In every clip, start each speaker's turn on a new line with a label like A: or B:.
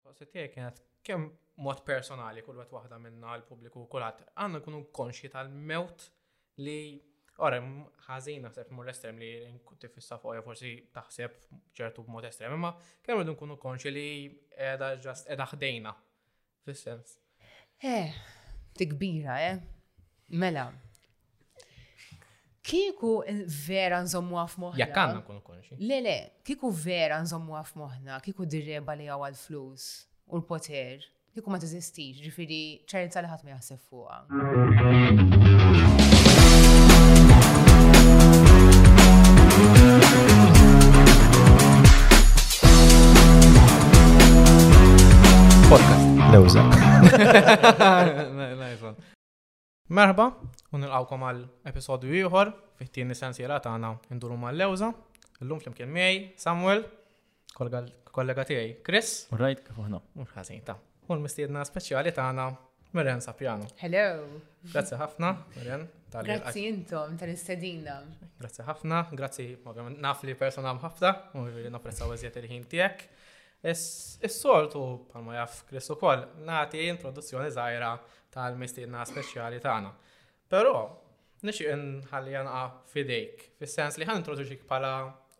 A: Mistoqsija tiegħi kienet kemm mod personali kull wieħed waħda minna għal pubbliku kulħadd għandna nkunu konxji tal-mewt li ora ħażin naħseb mur estrem li tifissa fuq forsi taħseb ċertu b'mod estrem, imma kemm rridu nkunu konxji li qiegħda ġast qiegħda ħdejna fis-sens.
B: Eh, ti kbira, eh? Mela. Kieku vera nżommu għaf moħna.
A: Jekk għanna kunu konxi.
B: Le, le, kieku vera nżommu għaf moħna, kieku dirreba li għaw għal-flus u l-poter, kieku ma teżistix, ġifiri ċerta li ħadd ma jaħseb
A: fuqha.
C: Lewza.
A: Merħba, u nilqawkom għal episodju ieħor fit-tieni sensiela tagħna induru mal-lewża. Illum flimkien miegħi Samuel. Kollega tiegħi Chris.
C: Rajt kif aħna.
A: Mhux ħażin ta' u l-mistiedna speċjali tagħna Meren Sapjano.
B: Hello.
A: Grazzi ħafna, Meren.
B: Grazzi intom tal-istedina.
A: Grazzi ħafna, grazzi naf li persona mħafta, u li napprezzaw eżiet il-ħin tiegħek. Is-soltu, palma jaf Chris ukoll, nagħti introduzzjoni żgħira tal-mistiedna speċjali tagħna. Però, nixtieq inħalli għanqa f'idejk, fis-sens li ħa nintroduċik bħala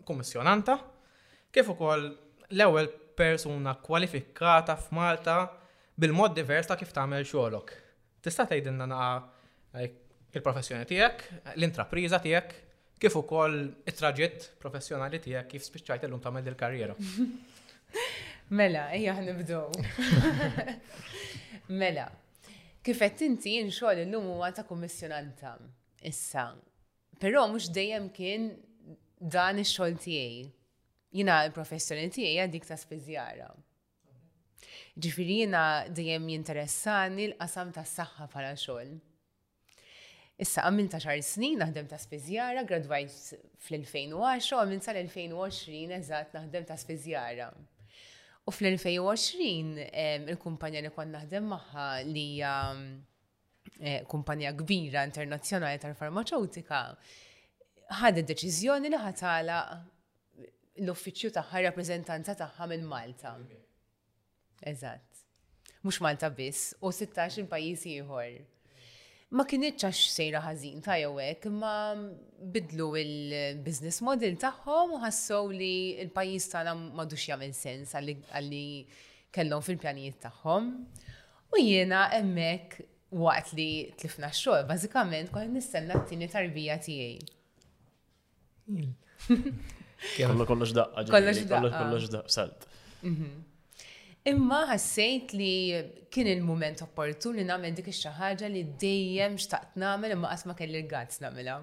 A: kummissjonanta, kif ukoll l-ewwel persuna kkwalifikata f'Malta bil-mod divers ta' kif tagħmel xogħlok. Tista' tgħidilna naqa' like, il-professjoni tiegħek, l-intrapriża tiegħek, kif ukoll it-traġett professjonali tiegħek kif spiċċajt illum tagħmel il-karriera.
B: Mela, ejja nibdew. Mela, Kif qed inti jien xogħol illum huwa ta' kummissjonanta issa. Però mhux dejjem kien dan ix-xogħol tiegħi. Jiena l-professjoni tiegħi hija dik ta' spiżjara. Ġifieri jiena dejjem jinteressani l-qasam tas-saħħa bħala xogħol. Issa għamilt għaxar snin naħdem ta' spiżjara, gradwajt fl-2010 u għamilt sal-2020 eżatt naħdem ta' spiżjara. U fl-2020 il-kumpanija li kont naħdem magħha li hija eh, kumpanija kbira internazzjonali tal-farmaceutika ħadet deċiżjoni li ħatala l-uffiċċju tagħha rappreżentanza tagħha minn Malta. Eżatt. Mhux Malta biss, u 16-il pajjiż ieħor. Ma kinitx għax sejra ħażin ta' jew hekk, imma bidlu il-business model tagħhom u ħassew li l-pajjiż tagħna m'għadux jagħmel sens għalli kellhom fil-pjanijiet tagħhom. U jiena hemmhekk waqt li tlifna x-xogħol, bażikament kont nistenna t-tieni tarbija tiegħi.
C: Kollu kollox daqqa ġifieri,
B: kollox
C: kollox
B: daqqa
C: salt. Mhm.
B: Imma ħassejt li kien il-moment opportun li nagħmel dik xi ħaġa li dejjem xtaqt nagħmel imma qatt ma kelli l-gazz nagħmilha.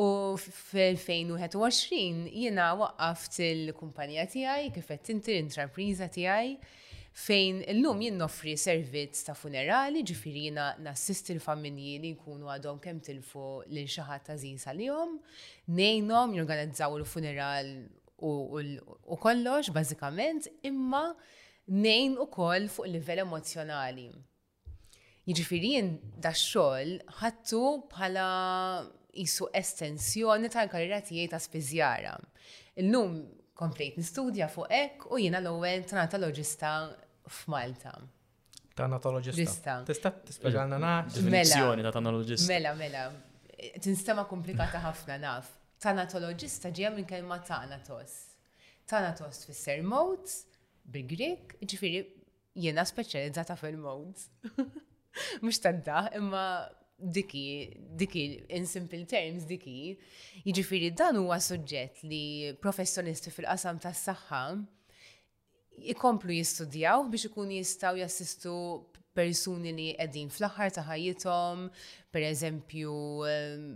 B: U fil-2021 jiena waqqaft il-kumpanija tiegħi kif qed tinti l-intrapriża tiegħi Fejn illum jien noffri servizz ta' funerali, ġifieri jiena nassisti l-familji li jkunu għadhom kemm tilfu lil xi ħadd għażiż għalihom, ngħinhom jorganizzaw il-funeral u kollox bażikament, imma ngħin ukoll fuq livell emozzjonali. Jiġifieri jien dax-xogħol ħadtu bħala jisu estensjoni tal-karriera tiegħi ta' spiżjara. Illum komplejt nistudja fuq hekk u jiena l-ewwel tanatoloġista f'Malta. Tanatoloġista.
A: Tista' tispjegalna na
C: definizzjoni ta' tanatoloġista.
B: Mela, mela. Tinstema komplikata ħafna naf. Tanatoloġista ġejja minn kelma tanatos. Tanatos tfisser mowt, bi Grek, ġifieri Jiena speċjalizzata fil-modes. Mhux tadda, imma diki, diki, in simple terms, diki, jiġifieri dan huwa suġġett li professjonisti fil-qasam tas-saħħa ikomplu jistudjaw biex ikun jistgħu jassistu persuni li qegħdin fl-aħħar ta' ħajjithom, pereżempju ehm,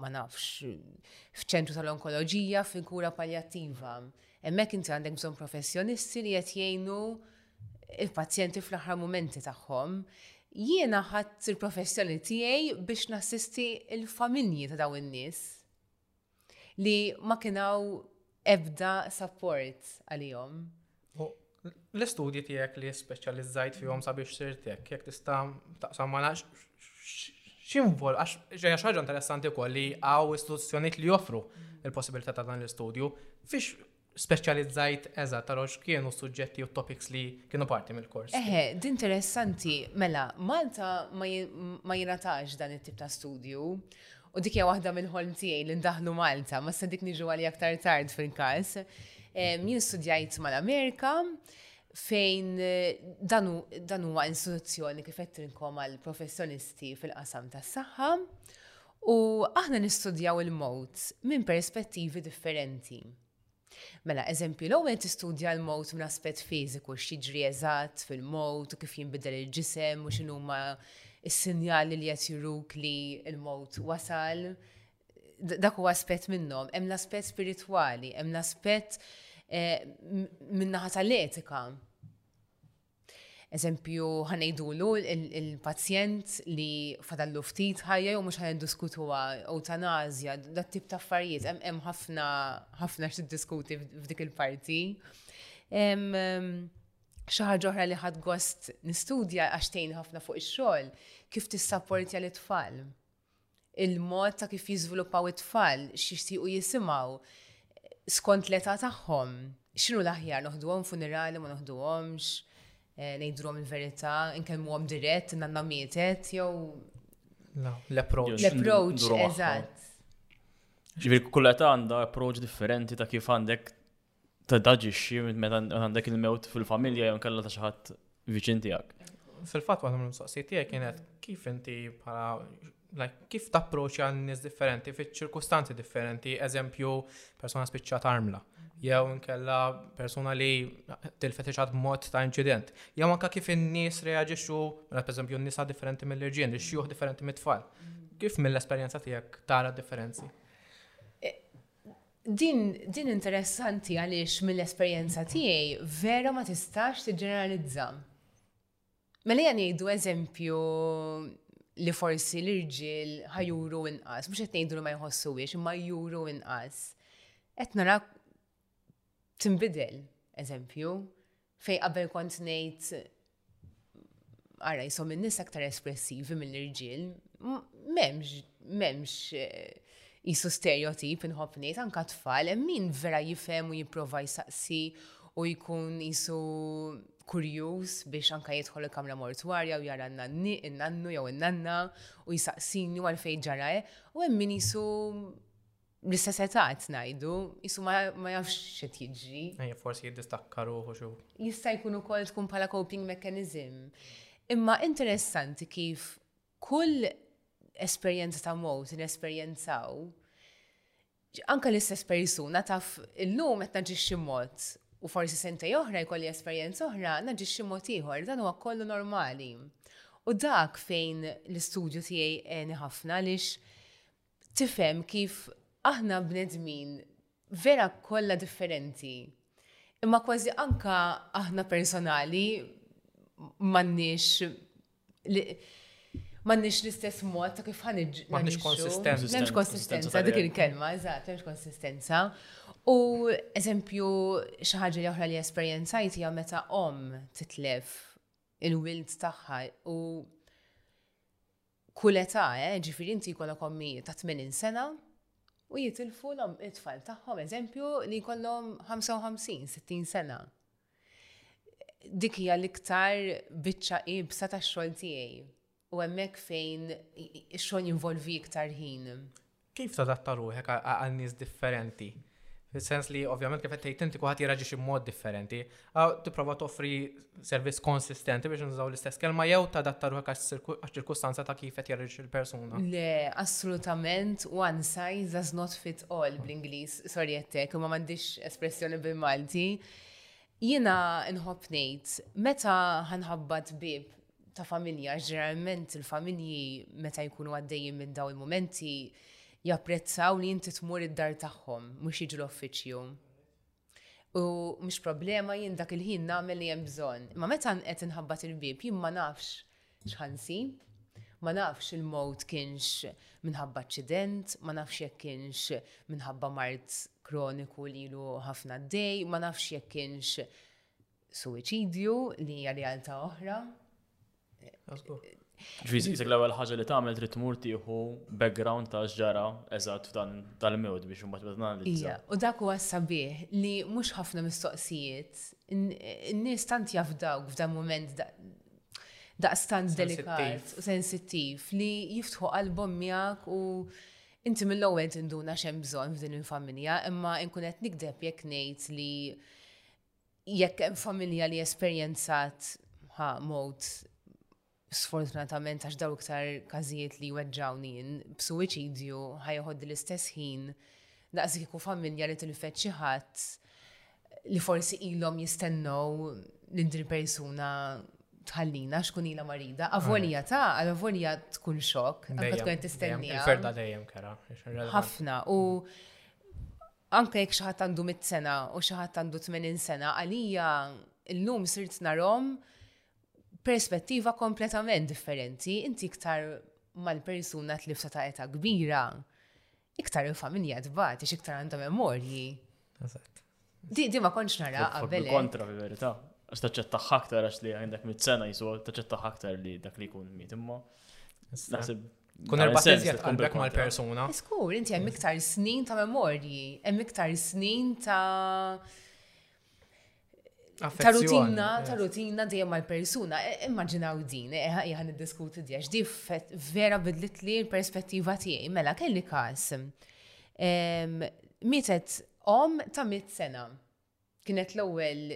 B: ma nafx, f'ċentru tal-onkoloġija, fil-kura paljattiva. Hemmhekk inti għandek bżonn professjonisti li qed jgħinu il-pazjenti fl-aħħar mumenti tagħhom. Jiena ħadd il-professjoni tiegħi biex nassisti l-familji ta' daw in-nies li ma kien hawn ebda support għalihom.
A: L-istudji tiegħek li speċjalizzajt fihom sabiex sirt hekk, jekk tista' taqsam ma nafx x'invol għax ġejja xi ħaġa interessanti wkoll li hawn istituzzjonijiet li joffru il-possibilità ta' dan l-istudju. Fiex speċjalizzajt eżatt taraw x'kienu suġġetti u topics li kienu parti mill-kors.
B: Eħe, d'interessanti, mela, Malta ma jingħatax dan it-tip ta' studju U dik hija waħda mill-ħolm tiegħi li ndaħlu Malta, ma se dik niġu għalija aktar tard fil-każ. Jien studjajt mal-Amerika fejn eh, dan huwa istituzzjoni kif qed tinkom għal professjonisti fil-qasam tas-saħħa u aħna nistudjaw il-mod minn perspettivi differenti. Mela, eżempju, l-ewwel tistudja l-mewt minn aspett fiżiku, x'jiġri eżatt fil-mewt u kif jinbidel il-ġisem u x'inhuma s-sinjali li qed juruk li l-mewt wasal. Dak huwa aspett minnhom. Hemm l-aspett spiritwali, hemm l-aspett eh, min-naħa tal-etika. Eżempju, ħa ngħidulu il-pazjent li fadallu ftit ħajja jew mhux ħa niddiskutuha eutanasja, dat tip ta' affarijiet hemm ħafna ħafna x'tiddiskuti f'dik il-parti. Xi ħaġa oħra li ħadd gost nistudja għax tgħin ħafna fuq ix-xogħol, kif tissapportja lit-tfal. il-mod ta' kif jiżviluppaw it-tfal, x'jixtiequ jisimgħu skont l-età tagħhom, x'inhu l-aħjar noħduhom funerali ma noħduhomx, ngħidulhom il-verità, inkellmuhom dirett, nanna mietet jew
A: l-approach.
B: L-approach, eżatt.
C: Ġifieri kull età għandha approach differenti ta' kif għandek taġixxi meta għandek il-mewt fil-familja jew kalla ta' xi ħadd viċin tiegħek.
A: Fil-fatt waħda mill-mistoqsijiet tiegħek kienet kif inti bħala like, kif tapproċċja nies differenti fiċ-ċirkustanzi differenti, eżempju persuna spiċċat armla, jew nkella persuna li tilfet iċat mod ta' incident, jew anka kif in-nies reaġixxu, mela, per eżempju, nisa differenti mill-irġien, li xjuħ differenti mit-tfal. Kif mill-esperjenza tiegħek tara differenzi?
B: Din din interessanti għaliex mill-esperjenza tiegħi vera ma tistax tiġġeneralizza. Mela hija ngħidu eżempju li forsi l-irġiel ħajuru inqas, mhux qed ngħidu li ma jħossu biex, imma juru inqas. Qed nara tinbidel, eżempju, Fejn qabel kont ngħid ara jisom in-nisa aktar espressivi mill-irġiel, m'hemmx m'hemmx qisu stereotip inħobb ngħid anka tfal hemm min vera jifhem u jipprova jsaqsi u jkun qisu kurjuż biex anka jidħol il-kamra mortwarja u jara n-nanni, in-nannu jew in-nanna u jsaqsini u għalfejn ġara hekk u hemm min qisu L-istess età qed ngħidu, isu ma jafx x'qed jiġri.
A: Ejja forsi jiddistakka ruħu xu.
B: Jista' jkun ukoll tkun bħala coping mechanism. Imma interessanti kif kull esperjenza ta' mowt li nesperjenzaw, anka l-istess persuna taf illum qed naġixxi mod u forsi sentej oħra jkolli esperjenza oħra naġixxi mod ieħor, dan huwa kollu normali. U dak fejn l-istudju tiegħi għeni ħafna lix tifhem kif aħna bnedmin vera kollha differenti, imma kważi anke aħna personali m'għandniex m'għandniex l-istess mod ta' kif
A: ħa niġġu.
B: M'għandniex
C: konsistenza.
B: M'hemmx
C: konsistenza,
B: dik il-kelma, eżatt, m'hemmx konsistenza. U eżempju, xi ħaġa oħra li esperjenzajt hija meta omm titlef il-wild tagħha u kull età, eh, ġifieri inti jkollok ommijiet ta' 80 sena u jitilfu l-tfal tagħhom eżempju li jkollhom 55, 60 sena. Dik hija l-iktar biċċa ibsa tax-xogħol tiegħi u hemmhekk fejn ix-xogħol jinvolvi iktar ħin.
A: Kif tadatta ruħek għal nies differenti? Fis-sens li ovvjament kif qed tgħid inti kulħadd jirraġixxi b'mod differenti. Tipprova toffri servizz konsistenti biex nużaw l-istess kelma jew tadatta ruħek għax-ċirkustanza ta' kif qed jirraġixxi l-persuna.
B: Le, assolutament one size does not fit all bl-Ingliż, sorry jettek, imma m'għandix espressjoni bil-Malti. Jiena nħobb ngħid, meta ħanħabbat bib ta' familja, ġeneralment il-familji meta jkunu għaddejjin minn daw il-momenti japprezzaw li inti tmur id-dar tagħhom, mhux jiġu l-offiċju. U mhux problema jien dak il-ħin nagħmel li hemm bżonn. Ma meta qed inħabbat il-bib jien ma nafx x'ħansi, ma nafx il-mod kienx minħabba ċident, ma nafx jekk kienx minħabba mart kroniku li lu ħafna d-dej, ma nafx jekk kienx Suwiċidju li hija realtà oħra.
C: Ġviż isek l-ewwel ħaġa li tagħmel trid tmur tieħu background ta' x'ġara eżatt f'dan tal-mewt biex imbagħad tanalizza.
B: U dak huwa sabiħ li mhux ħafna mistoqsijiet in-nies tant jafdawk f'dan mument daqstant delikat u sensittiv li jiftħu qalbhom miegħek u inti mill-ewwel tinduna x'hemm bżonn f'din il-familja, imma inkun qed nikdeb jekk ngħid li Jekk hemm familja li esperjenzat ħa mod sfortunatament għax daw iktar każijiet li weġġawni jien b'suwiċidju ħajħoddi l-istess ħin daqs kieku familja li tilfet xi ħadd li forsi ilhom jistennew li din persuna tħallina xkun ilha marida, avolja ta' avolja tkun xokk, anke tkun
A: qed
B: tistenniha.
A: Ferda dejjem kera.
B: Ħafna u Anke jekk xi ħadd għandu mitt sena u xi ħadd għandu tmenin sena, għalija llum sirt narhom perspettiva kompletament differenti. Inti iktar mal-persuna tlifta ta' età kbira, iktar il-familja tbati, iktar għandha memorji. Di, di ma konċ nara qabel. Eh?
C: Kontra fi verità. Għax taċċettaħ aktar għax li għandek mit-sena jisu taċċettaħ aktar li dak li jkun miet imma. Naħseb
A: Kun erba'
C: tiżjed
A: qalbek mal-persuna.
B: Iskur, inti hemm iktar snin ta' memorji, hemm iktar snin ta' ta' rutina, ta' rutina dejjem mal-persuna. E, immaġinaw din, e, ħan id-diskuti di, għax di vera bidlit li l-perspettiva tiegħi. Mela, kelli kas. Mietet om ta' mit sena. Kienet l-ewwel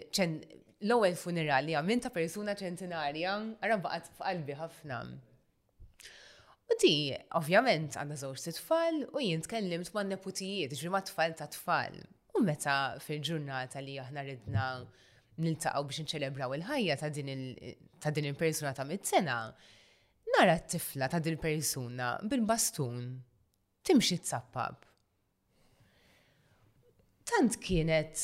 B: l-ewwel funeral li għamilt ta' persuna ċentinarja, ara baqgħet f'qalbi ħafna. U di, ovvjament, għandha żewġ tfal u jien tkellimt man-neputijiet, ġri mat-tfal ta' tfal. U meta fil-ġurnata li aħna ridna niltaqgħu biex inċelebraw il-ħajja ta' din il-persuna ta' mit-sena, nara t-tifla ta' dil-persuna bil-bastun timxi tsappab. Tant kienet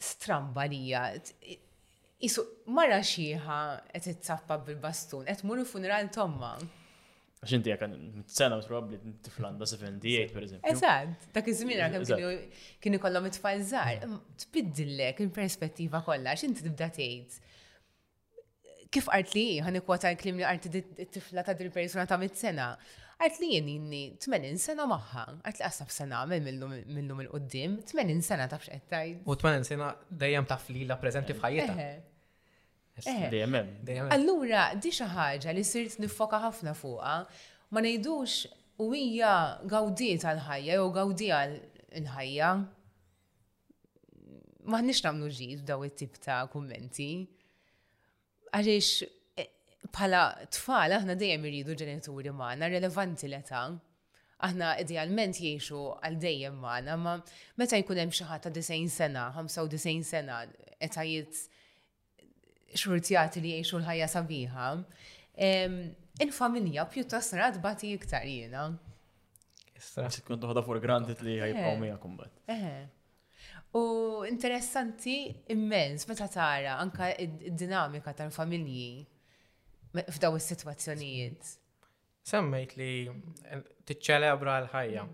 B: stramba lija. Isu, mara xieħa qed itzappa bil-bastun, qed mur funeral tomma.
C: Għax inti jekk sena probabbli tiflanda 78 pereżempju.
B: Eżatt, dak iż-żmien kemm kien ikollhom it-tfal żgħar, tbiddillek il-perspettiva kollha għax inti tibda tgħid. kif qalt li ħan ikkwota l-klim li qalt it-tifla ta' din persuna ta' mit sena. Qalt li jien inni 80 sena magħha, qalt li qasab sena għamel minnu mill qudiem 80 sena taf x'qed tgħid.
A: U 80 sena dejjem taf li la
B: preżenti f'ħajjitha.
C: Dejjem hemm.
B: Allura di xi ħaġa li sirt nifoka ħafna fuqha, ma ngħidux u hija gawdiet għall-ħajja jew gawdiha l-ħajja. maħniex namlu ġid daw it-tip ta' kummenti. Għaliex eh, bħala tfal aħna dejjem irridu ġenituri magħna relevanti l-età. Aħna idealment jiexu għal dejjem magħna, ma meta jkun hemm xi ħadd ta' 90 sena, 95 sena, etajiet xurtjati li jgħixu l-ħajja sabiħa, il-familja pjuttost nara tbati iktar jiena.
A: Stra
C: se tkun toħda for granted li ħajbqgħu
B: eh.
C: miegħek imbagħad.
B: Eh. U interessanti immens meta tara anka id-dinamika tal-familji f'daw is-sitwazzjonijiet.
A: Semmejt li eh, tiċċelebra l-ħajja.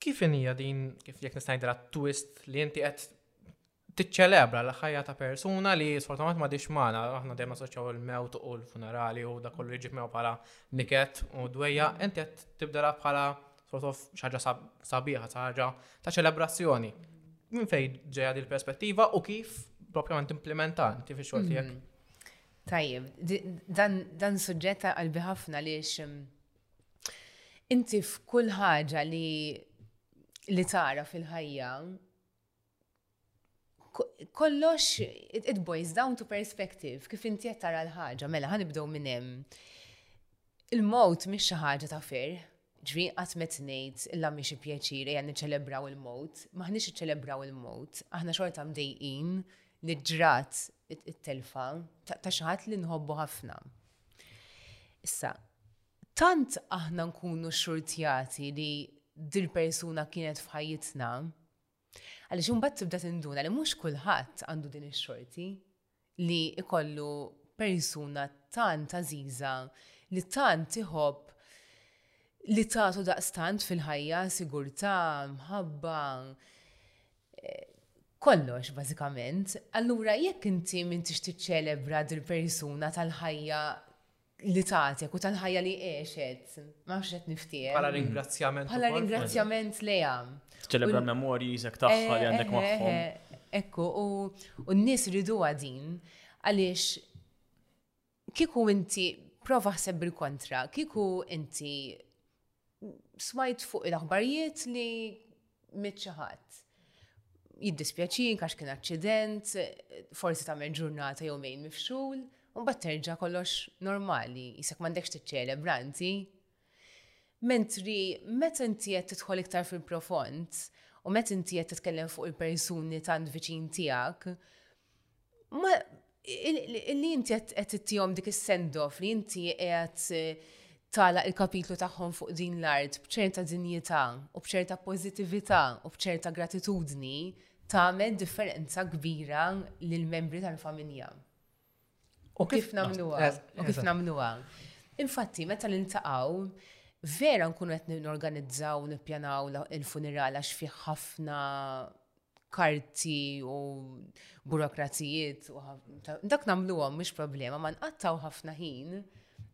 A: Kif inija din, kif jek nisnajdra twist li inti qed tiċċelebra l-ħajja ta' persuna li sfortunatament ma dix magħna, aħna dejjem assoċjaw il-mewt u l-funerali u da kollu jġib mew bħala niket u dwejja, inti qed tibdela bħala sort of xaġa sabiħa, xaġa ta' ċelebrazzjoni. Min fej ġeja il perspettiva u kif propjament implementa inti fi xogħol tiegħek?
B: Mm. Tajjeb, dan suġġett qalbi ħafna li mm, inti f'kull ħaġa li li tara fil-ħajja kollox, it boils down to perspective, kif inti qed tara l-ħaġa, mela ħanibdew minn hemm. Il-mowt mhix xi ħaġa ta' fer, ġri qatt met ngħid illa mhi xi pjaċir ejja niċċelebraw il-mowt, m'aħniex iċċelebraw il-mowt, aħna xorta mdejqin li ġrat it-telfa ta' xi ħadd li nħobbu ħafna. Issa, tant aħna nkunu xurtjati li dil-persuna kienet f'ħajjitna, Għaliex imbagħad tibda tinduna li mhux kulħadd għandu din ix-xorti li ikollu persuna tant għażiża li tant iħobb li tagħtu daqstant fil-ħajja, sigurtà, mħabba, eh, kollox bażikament. Allura jekk inti m'intix tiċċelebra dil-persuna tal-ħajja li tatek u tal-ħajja li għexet. Ma nafx qed niftiehem.
A: Bħala ringrazzjament.
B: Bħala ringrazzjament lejha.
C: Ċelebra memorji jisek tagħha li eh, għandek
B: eh,
C: magħhom.
B: Eh, ekku, u n-nies ridu għadin għaliex kieku inti prova ħseb bil-kontra, kieku inti Smajt fuq il-aħbarijiet li mit xi ħadd. Jiddispjaċin għax kien aċċident, forsi tagħmel ġurnata jew mejn mifxul, u mbagħad terġa' kollox normali, jisek m'għandekx tiċċelebra inti. Mentri meta inti qed tidħol iktar fil-profond u meta inti qed titkellem fuq il-persuni tant viċin tiegħek, li inti qed ittihom dik is-sendoff li inti qed eh, tala il-kapitlu tagħhom fuq din l-art b'ċerta dinjità u b'ċerta pożittività u b'ċerta gratitudni tagħmel differenza kbira lil membri tal-familja. U kif
A: nagħmluha?
B: U kif nagħmluha? Infatti, meta niltaqgħu, vera nkunu qed norganizzaw, nippjanaw il-funeral għax fih ħafna karti u burokrazijiet u dak nagħmluhom mhux problema ma nqattaw ħafna ħin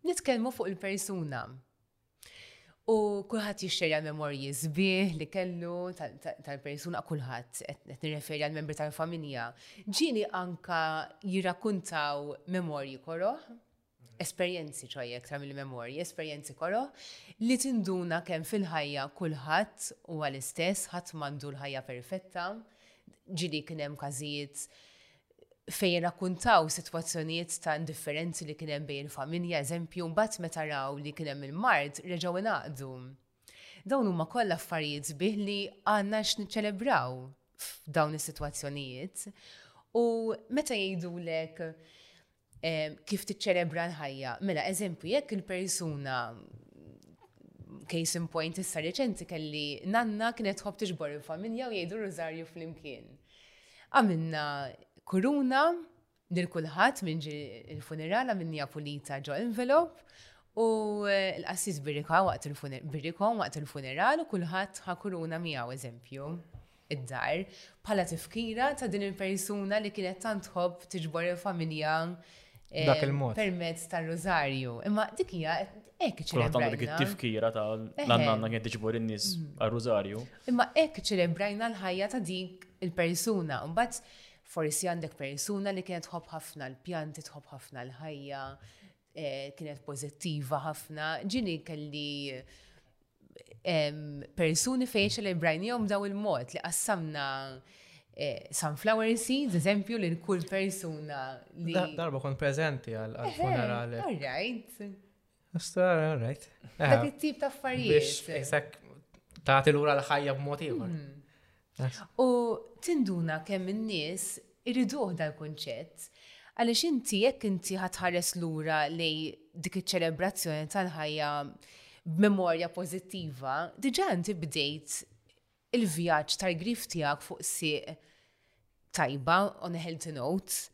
B: nitkellmu fuq il-persuna. U kulħadd jixxerja memorji sbieħ li kellu tal-persuna kulħadd qed nirreferi għal membri tal-familja. Ġieli anka jirrakuntaw memorji koroħ esperjenzi ċoħi iktar mill-memorji, esperjenzi koroh, li tinduna kemm fil-ħajja kulħadd huwa l-istess, ħadd m'għandu l-ħajja perfetta, ġieli kien hemm każijiet fejn irrakkuntaw sitwazzjonijiet ta' indifferenzi li kien hemm bejn il-familja, eżempju, mbagħad meta raw li kien hemm il-mard reġgħu ngħaqdu. Dawn huma kollha affarijiet sbieħ li għandna x'niċċelebraw f'dawn is-sitwazzjonijiet. U meta jgħidulek kif tiċċelebra l-ħajja, mela eżempju jekk il-persuna case in point issa reċenti kelli nanna kienet tħobb tiġbor il-familja u jgħidu rużarju flimkien. Għamilna kuruna Lil kulħadd min ġie l-funeral għamilniha pulita ġo envelope u l-qassis birrika waqt il-funeral, birrikom waqt il-funeral u kulħadd ħa kuruna miegħu eżempju id-dar bħala tifkira ta' din il-persuna li kienet tant tħobb tiġbor il-familja
A: Dak il-mod.
B: permezz tar-rużarju. Imma dik hija hekk
C: Kulħadd għandu dik
B: iċċelebrajna.
C: it-tifkira ta'
B: Eħe.
C: l-għanna kien tiġbor in-nies għal-rużarju.
B: Imma hekk ċelebrajna l-ħajja ta' dik il-persuna. Mbagħad Forsi għandek persuna li kienet tħobb ħafna l-pjanti, tħobb ħafna l-ħajja, eh, kienet pożittiva ħafna, ġini kelli persuni fejn ċelebrajnijom daw il-mod li qassamna eh, sunflower seeds, eżempju, li kull persuna li.
A: Darba kon prezenti għal-funeral.
B: Alright. Right. Dak it-tip ta' affarijiet.
A: Ta' tilura l-ħajja b'mod ieħor. Hmm.
B: U tinduna kemm in-nies iriduh dal-kunċett għaliex inti jekk inti ħatħares lura li dik iċ-ċelebrazzjoni tal-ħajja b'memorja pożittiva, diġà inti bdejt il-vjaġġ tal-grief tiegħek fuq sieq tajba, on a healthy note,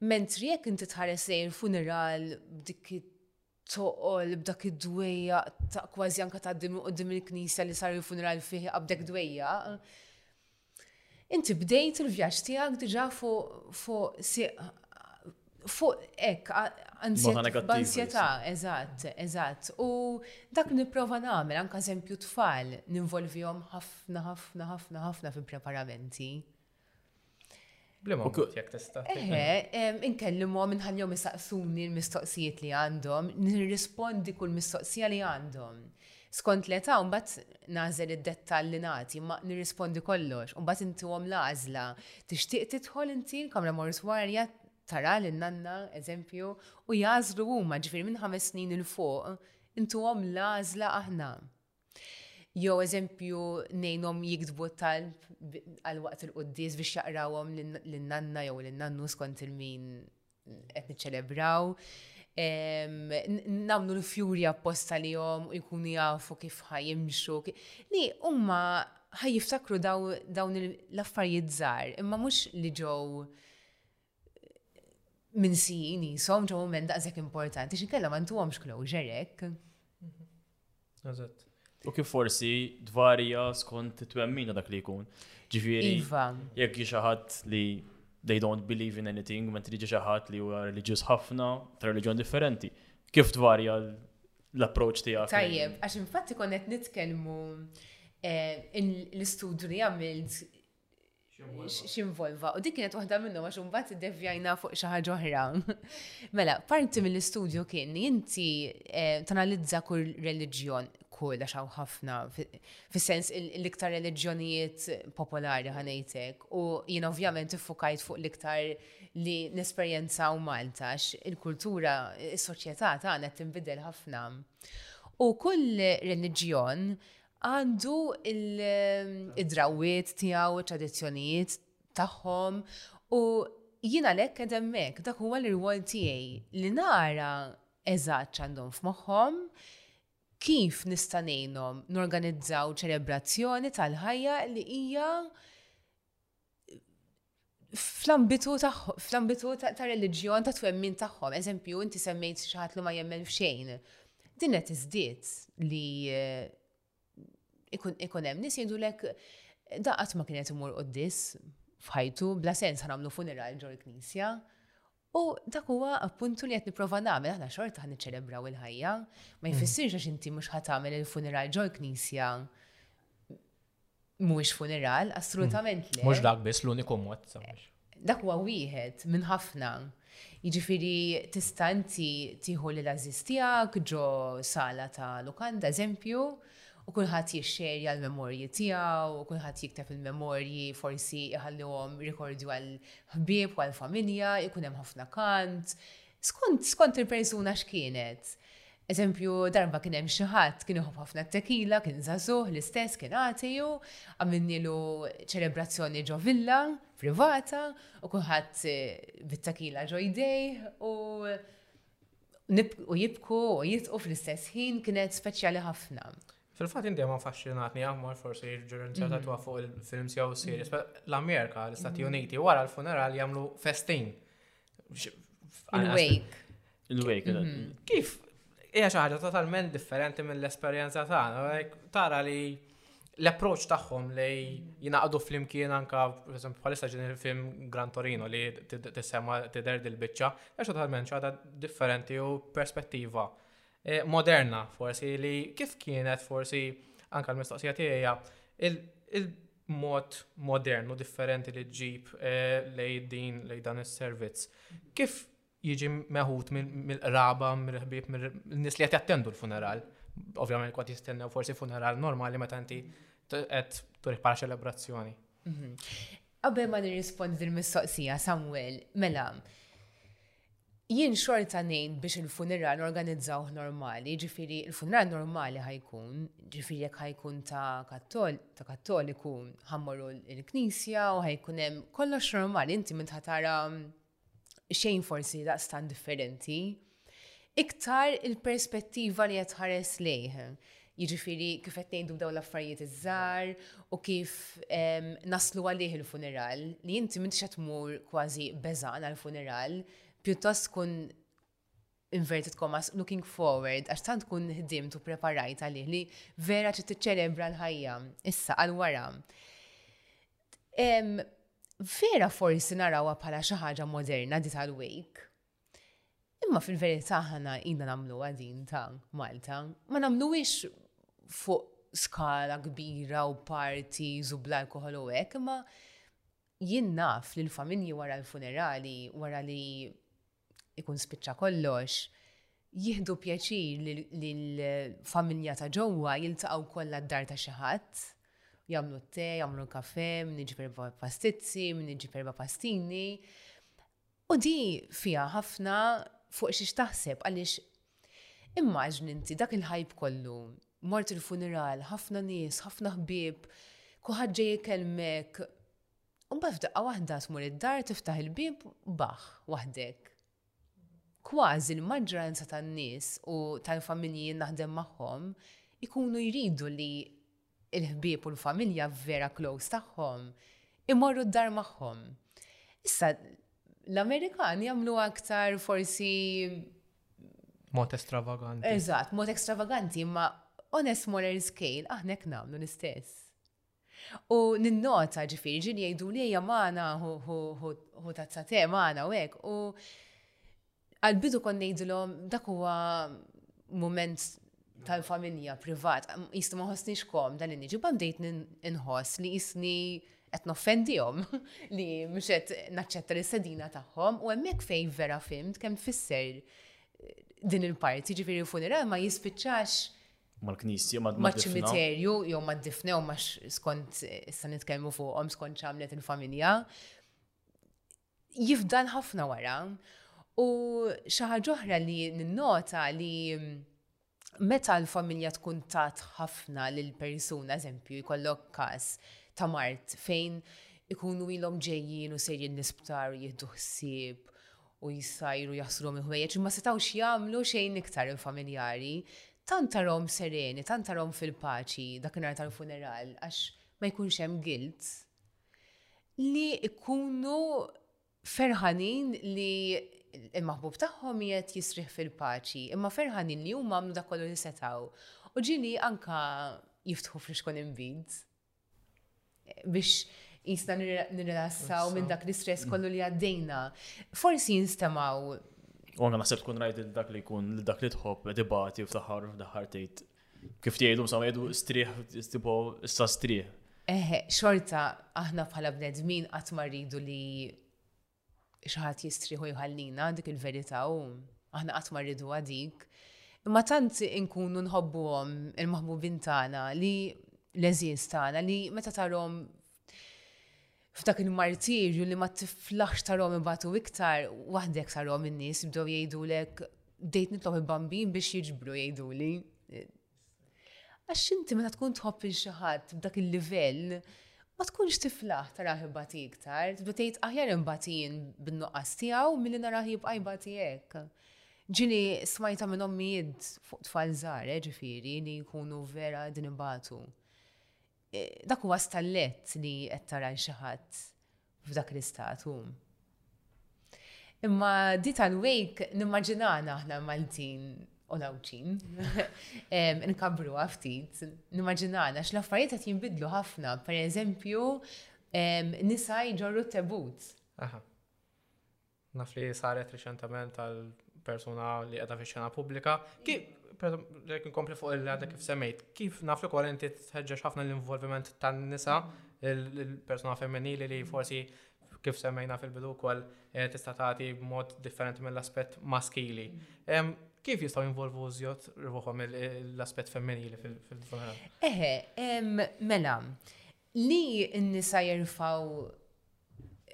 B: mentri jekk inti tħares lejn il-funeral b'dik it-toqol, b'dak id-dwejjaq ta' kważi anke tgħaddi minn quddiem il-knisja li sar il-funeral fih iqabdek dwejjaq, inti bdejt il-vjaġġ tiegħek diġà fuq sieq Fuq
C: hekk,
B: ansjetà, eżatt, eżatt. U dak nipprova nagħmel anke eżempju tfal ninvolvihom ħafna ħafna ħafna ħafna
A: fi
C: preparamenti. Blima
A: jekk tista'.
B: Eħe, inkellimhom inħallihom isaqsuni l-mistoqsijiet li għandhom, nirrispondi kull mistoqsija li għandhom. Skont l-età mbagħad nagħżel id-dettall li nagħti, imma nirrispondi kollox, u mbagħad intuhom l-għażla. Tixtieq tidħol inti l-kamra morswarja tara lin-nanna, eżempju, u jagħżlu huma, ġifieri minn ħames snin 'il fuq intuhom l-għażla aħna. Jew eżempju ngħinhom jiktbu t-talb għal waqt il-quddies biex jaqrawhom lin-nanna jew lin-nannu skont il-min qed niċċelebraw, namlu l-fjuri apposta li jom jkunu jafu kif ħajimxu. Li umma ħajjiftakru dawn l-affarijiet żgħar, imma mhux li ġew minn sin jisom ġew minn daqshekk importanti, x'inkella ma ntuhomx closure hekk.
A: Eżatt.
C: U kif forsi dvarja skont it-twemmina dak li jkun. Ġifieri,
B: iva.
C: jekk xi ħadd li they don't believe in anything, ma triġi xi ħadd li huwa reliġjuż ħafna, ta' reliġjon differenti. Kif dvarja l-approċ tiegħek?
B: Tajjeb, għax infatti konet nitkellmu eh, l-istudju li għamilt x'involva. U dik kienet waħda minnhom għax imbagħad iddevjajna fuq xi ħaġa oħra. Mela, parti mill-istudju kien li inti eh, tanalizza kull reliġjon, kull għax hawn ħafna, fis-sens l-iktar reliġjonijiet popolari ħanejtek. U jien ovvjament iffukajt fuq l-iktar li nesperjenzaw Malta, il-kultura, is-soċjetà tagħna tinbidel ħafna. U kull reliġjon Għandu id-drawwiet tiegħu, it-tradizzjonijiet tagħhom u jien għalhekk qed hemmhekk dak huwa l-irwol tiegħi li nara eżatt x'għandhom f'moħħhom, kif nista' ngħinhom norganizzaw ċelebrazzjoni tal-ħajja li hija fl-ambitu fl-ambitu ta' reliġjon ta' twemmin tagħhom. Eżempju, inti semmejt xi ħadd li ma jemmen f'xejn. Din qed iżdied li eh, ikun hemm nies jgħidulek da qatt ma kienet imur qoddis f'ħajtu, bla sens ħanamlu funeral ġol knisja U dak huwa appuntu li qed nipprova nagħmel aħna xorta ħan niċċelebraw il-ħajja, ma mm. jfissirx għax inti mhux ħadd tagħmel il-funeral ġol knisja mhuwiex funeral, assolutament
A: mm. le. Mhux dak biss l-uniku mod sabiex.
B: Dak huwa wieħed minn ħafna. Jiġifieri tista' inti tieħu lil għażiż tiegħek ġo sala ta' lukanda eżempju, U kulħadd jixxerja l-memorji tiegħu, u kulħadd jikteb il-memorji, forsi iħallihom rikordju għall-ħbieb u għall-familja, ikun hemm ħafna kant. Skont skont il-persuna x'kienet. Eżempju, darba kien hemm xi ħadd kien iħobb ħafna t-tekila, kien żagħżugħ l-istess kien għatiju, għamilnielu ċelebrazzjoni ġo villa privata u kulħadd bit-tekila ġo jdejh u u jibku u jitqu fl-istess ħin kienet speċjali ħafna.
A: Fil-fat indi ma faxxinatni għammar forsi il-ġurinzja ta' tuwa fuq il-film sew mm. series. L-Amerika, l-Istati mm. Uniti, wara l-funeral jamlu festin.
B: Il-wake.
C: Il-wake.
A: Mm-hmm. Kif? Ija xaħġa totalment differenti mill-esperienza ta' tara li l-approach tagħhom li jingħaqdu flimkien anka eżempju bħalissa ġin il-film Gran Torino li tisema tidher dil-biċċa, għax totalment ċada differenti u perspettiva eh, moderna forsi li kif kienet forsi anka l-mistoqsija tiegħi il-mod modern u differenti li ġib eh, lej din lej dan is-servizz. Kif jiġi meħud mill-qraba, mill-ħbib, mill-nies li qed jattendu l-funeral. Ovvjament kont jistennew forsi funeral normali meta inti qed turih bħala ċelebrazzjoni.
B: Mhm. Qabel ma nirrispondi din mistoqsija Samuel, mela, jien xorta nejn biex il-funeral organizzaw normali, ġifiri il-funeral normali ħajkun, ġifiri jek ħajkun ta' kattol, ta' kattoliku ħammorru il-knisja u ħajkun hemm kollox normali, inti minn ħatara xejn forsi daqstan differenti, iktar il-perspettiva li qed ħares lejh. Jiġifieri kif qed ngħidu dawn l-affarijiet iż-żgħar u kif ehm, naslu għalih il-funeral, li inti m'intix qed tmur kważi beżan għall-funeral, pjuttost tkun inverted commas, looking forward, għax tant tkun ħdimt u preparajt għalih li vera trid tiċċelebra l-ħajja, issa għal wara. Vera forsi narawha bħala xi ħaġa moderna di tal-wake. Imma fil-verità ħana jina namlu għadin ta' Malta, ma namluwix fuq skala kbira u parti zubla alkohol u hekk, imma jien naf li l-familji wara l-funerali, wara li ikun spiċċa kollox, jieħdu pjaċir li l-familja ta' ġewwa jiltaqgħu kollha d-dar ta' xi ħadd, jagħmlu t-te, jagħmlu l-kafè, min iġib erba' pastizzi, min iġib erba' pastini. U di fiha ħafna fuq xiex taħseb għaliex immaġni inti dak il-ħajb kollu, mort il-funeral, ħafna nies, ħafna ħbieb, kuħadd ġej ikellmek, U mbagħad f'daqqa waħda tmur id-dar tiftaħ il-bieb baħ waħdek. Kważi l-maġġoranza tan-nies u tal-familji naħdem magħhom ikunu jridu li il-ħbieb u l-familja vera close tagħhom imorru d-dar magħhom. Issa l-Amerikani jagħmlu aktar forsi
A: mod estravaganti.
B: Eżatt, mod estravaganti, imma on a smaller scale aħna hekk nagħmlu l-istess. U ninnota, ġifieri, ġieli jgħiduli ejja magħna ħu tazza te magħna u hekk. U għall-bidu kont ngħidilhom dak huwa mument tal-familja privat, jisni ma ħossniex kom dan niġi bandejt inħoss li jisni qed noffendihom li mhux qed naċċetta l-istedina tagħhom u hemmhekk fejn vera fimt kemm tfisser din il-parti, ġifieri funeral ma jispiċċax
C: mal-knisja,
B: mal-ċimiterju, jew mad-difne, u max skont issa nitkellmu fuqhom skont ċamlet il-familja. Jifdan ħafna wara. U xi ħaġa oħra li ninnota li meta l-familja tkun tat ħafna lil persuna, eżempju, jkollok każ ta' mart fejn ikunu ilhom ġejjin u sejjin l-isptar jieħdu ħsieb u jsajru jaħsluhom il-ħwejjeġ u ma setgħux jagħmlu xejn iktar il-familjari, tant tarahom sereni, tant tarahom fil-paċi dak in-nhar tal-funeral għax ma jkunx hemm guilt, li jkunu ferħanin li l-maħbub tagħhom qiegħed jisriħ fil-paċi, imma ferħanin li huma għamlu dak kollu li setgħu. U ġieli anke jiftħu f'Rixkon Inbid. biex jisna nirrelassaw minn dak l-istress mm. kollu li għaddejna. Forsi jinstemaw.
C: U għanna naħseb tkun rajt dak li kun dak li tħobb dibati u ftaħar u ftaħar tgħid. Kif tgħidu sa jgħidu strieħ tipo issa strieħ.
B: Eħe, xorta aħna bħala bnedmin qatt ma rridu li Xi ħadd jistrieħ u jħallina dik il-verità u aħna qatt ma rriduha dik. Imma tant inkunu nħobbuhom il-maħbubin tagħna li l-eżież tagħna li meta tarhom f'dak il-martirju li ma tiflaħx tarhom ibatu iktar, waħdek tarhom in-nies bdew jgħidulek dejt nitlob il-bambin biex jiġbru jgħiduli. Għax inti meta tkun tħobb il xi ħadd b'dak il-livell, ma tkunx tiflaħ tarah ibati iktar, tibda tgħid aħjar inbati jien bin-nuqqas tiegħu milli narah jibqa' jbati hekk. Ġieli smajtha minn ommijiet fuq tfal żgħar, eh, ġifieri, li jkunu vera qegħdin ibatu. Dak huwa stallett li qed tara 'l xi ħadd f'dak l-istatu. Imma di tal-wake nimmaġinana aħna l-Maltin u l-Għawdxin. Inkabbruha ftit. Nimmaġinana għax l-affarijiet qed jinbidlu ħafna. Per eżempju, nisa jġorru t-tebut.
A: Naf li saret riċentament għal persuna li qiegħda fix-xena pubblika. Kif jekk inkompli fuq il-għadha kif semmejt, kif naf li kol inti tħeġġeġ ħafna l-involviment tan-nisa il-persuna femminili li forsi kif semmejna fil-bidu wkoll eh, tista' tagħti b'mod differenti mill-aspett maskili. Kif jistgħu jinvolvu żjod ruħhom l-aspett femminili fil-żona?
B: Eħe, mela, Li n-nisa jerfgħu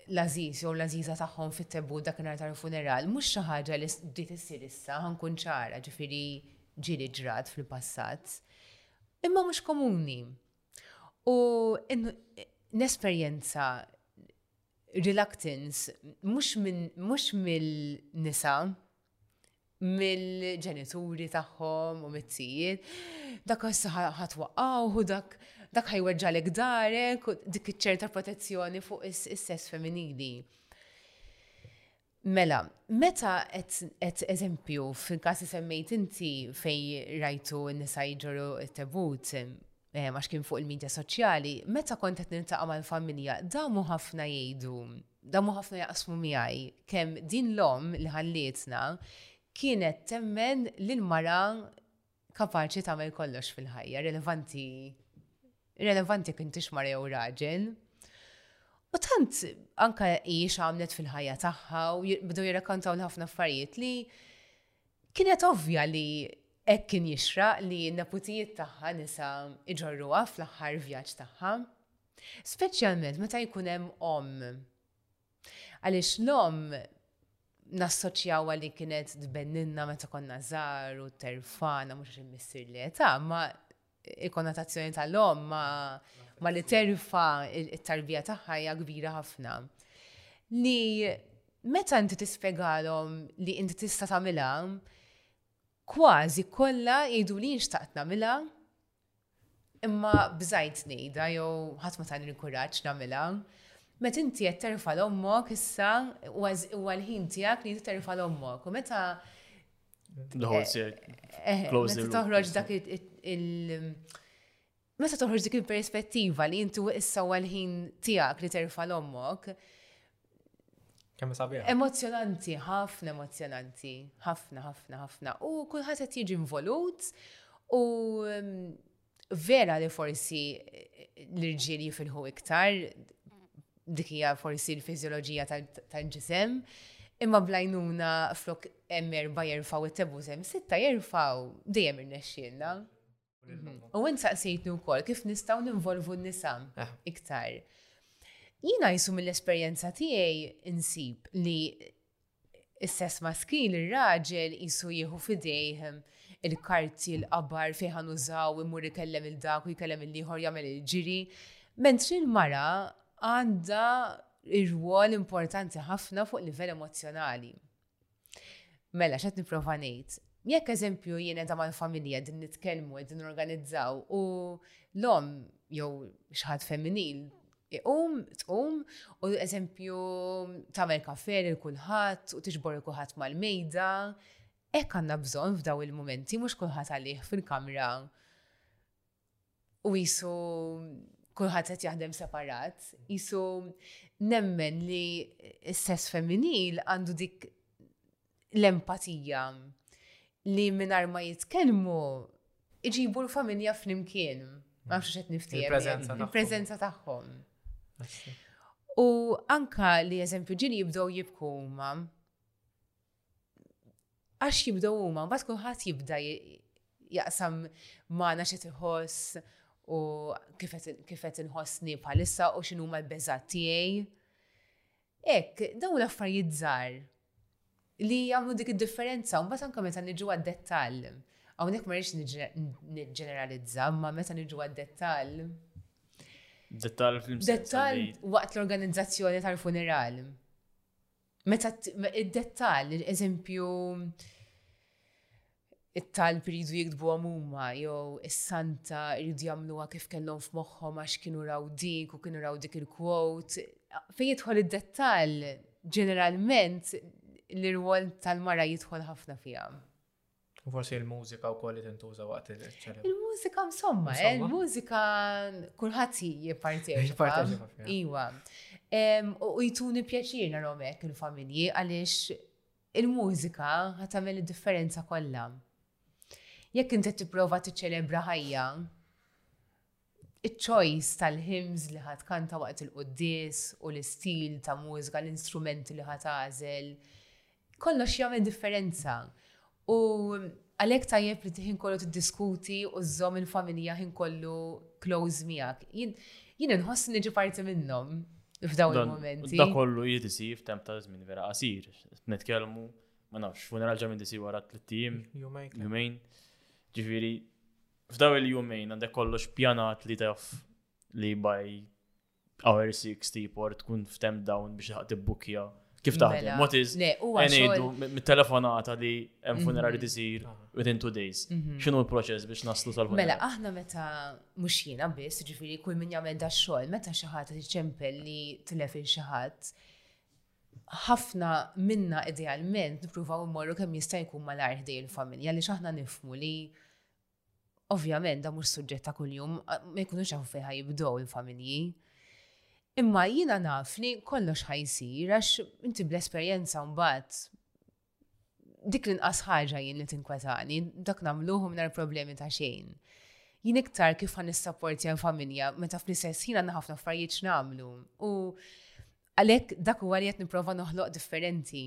B: l-għażiż jew l-għażiża tagħhom fit-tebut dakinhar tal-funeral mhux xi ħaġa li bdiet issir issa, ħa nkun ċara, ġifieri ġieli ġrat fil-passat, imma mhux komuni. U nesperjenza reluctance mhux mill-nisa mill-ġenituri tagħhom u mit-tijiet. Dak ħadd waqgħu u dak dak ħajweġġalek darek u dik iċ-ċerta protezzjoni fuq is-sess femminili. Mela, meta qed eżempju fil-każ li semmejt inti fej rajtu n-nisa jġorru t-tebut, Eh, għax kien fuq il-medja soċjali, meta kont qed niltaqa' mal-familja, damu ħafna jgħidu, damu ħafna jaqsmu miegħi kemm din l-om li ħallietna kienet temmen li l-mara kapaċi tagħmel kollox fil-ħajja, relevanti relevanti kien tix mara jew raġel. U tant anka hiex għamlet fil-ħajja tagħha u bdew jirrakantaw l-ħafna affarijiet li Kienet ovvja li hekk kien jixraq li n-neputijiet tagħha nisa jġorruha fl-aħħar vjaġġ tagħha. Speċjalment meta jkun hemm omm. Għaliex l-omm nassoċjawha li kienet tbenninna meta konna żgħar u terfagħna mhux għax immissier li etha, imma il-konnotazzjoni tal-om ma li terfa it-tarbija tagħha hija kbira ħafna. Li meta inti tispjegalhom li inti tista' tagħmilha, kważi kollha jgħidu li nxtaqt nagħmilha, imma bżajt ngħidha jew ħadd ma tani l-kuraġġ nagħmilha. Meta inti qed terfa' l-ommok issa huwa l-ħin tiegħek li terfa' l-ommok. U meta Meta toħroġ dak il- Meta toħroġ dik il-perspettiva li intu issa għal-ħin tijak li terfa l-ommok.
A: Kemm sabiħ.
B: Emozjonanti, ħafna emozjonanti, ħafna, ħafna, ħafna. U kullħat qed jiġi involut u mm, Vera li forsi l-irġiel jifilħu iktar, dik hija forsi l-fiżjoloġija tal-ġisem, imma blajnuna flok hemm erba' jerfgħu it-tebu sem sitta jerfgħu dejjem irnexxielna. Mhm. U int saqsejtni wkoll kif nistgħu ninvolvu n-nisa
A: eh.
B: iktar. Jina jisu mill-esperjenza tiegħi insib li Is-sess maskili, ir-raġel, qisu jieħu f'idejh il-karti, l-qabar, fejn ħa nużaw, imur ikellem il dak u jkellem il-ieħor jagħmel il-ġiri, mentri l-mara għandha r-rwol importanti ħafna fuq livell emozzjonali. Mela, x'qed nipprova ngħid? jekk eżempju jien edha mal-familja din nitkellmu, din organizzaw u l-om jew xħat femminil Iqum, tqum, u eżempju tagħmel kafè lil kulħadd u tiġbor il kulħadd mal-mejda. Hekk għandna bżonn f'daw il-mumenti mhux kulħadd għalih fil-kamra u jisu kulħadd qed jaħdem separat, jisu nemmen li s-sess femminil għandu dik l-empatija li minar ma jitkellmu iġibu l-familja flimkien. Ma nafx qed niftijem.
A: Il-preżenza tagħhom.
B: U anka li eżempju ġili jibdew jibku huma. Għax jibdew huma, mbagħad kulħadd jibda jaqsam magħna xi tiħoss u kif qed inħossni bħalissa u x'inhuma l-beżat tiegħi. Hekk, dawn l-affarijiet żgħar li jagħmlu dik id-differenza u mbagħad anke meta niġu għad-dettall. Hawnhekk ma rridx niġġeneralizza, imma meta niġu għad-dettall.
C: Dettall fl
B: Dettall waqt l-organizzazzjoni tal-funeral. Meta id-dettall, eżempju, it-talb iridu jiktbuhom huma jew is-santa jridu jagħmluha kif kellhom f'moħħhom għax kienu raw dik u kienu raw dik il-quote. Fejn jidħol id-dettall, ġeneralment l-irwol tal-mara jidħol ħafna fiha.
A: U forsi l-mużika u koll li tintuża waqt il-ċeleb.
B: Il-mużika msomma, eh, il-mużika kullħat jipparteċipa. Iwa. U jtuni pjaċir narom hekk il-familji għaliex Il-mużika ħa tagħmel id-differenza kollha. Jekk int qed tipprova tiċċelebra ħajja, iċ-choice tal-hymns li ħa tkanta waqt il-quddies u l-istil ta' mużika, l-instrumenti li ħa tagħżel, kollox jagħmel differenza. U Għalhekk tajjeb li ħin kollu tiddiskuti u żżomm il-familja ħin kollu close miegħek. Jien inħoss niġi parti minnhom f'dawn il-momenti.
C: Da kollu jiet isir f'temp ta' żmien vera qasir. Nitkellmu, ma nafx, funeral ġamin isir wara tliet tim,
A: jumejn.
C: Ġifieri, f'daw il-jumejn għandek kollox pjanat li taf li baj Hour 60 port tkun ftem dawn biex ħaq tibbukja. Kif taħdem?
B: Mela,
C: What is?
B: Le, huwa
C: Enejdu
B: xogħol-
C: mit-telefonata li hemm funerali tisir within two days. X'inhu l-proċess biex naslu
B: Mela,
C: tal-funeral?
B: aħna meta mhux jiena biss, ġifieri kull min jagħmel da xogħol, meta xi ħadd iċempel li tilef il xi ħadd, ħafna minna idealment nippruvaw immorru kemm jista' jkun malajr ħdej il-familja li x'aħna nifmu li Ovvjament da mhux suġġett ta' kuljum, ma jkunux jafu fejn jibdew il-familji. Imma jiena naf li kollox ħajsir għax inti bl-esperjenza mbagħad dik l-inqas ħaġa jien li tinkwetani, dak nagħmluhom nar problemi ta' xejn. Jien iktar kif ħan nissapportja l-familja meta fl-istess ħin għandna ħafna affarijiet x'nagħmlu. U għalhekk dak huwa li qed nipprova noħloq differenti.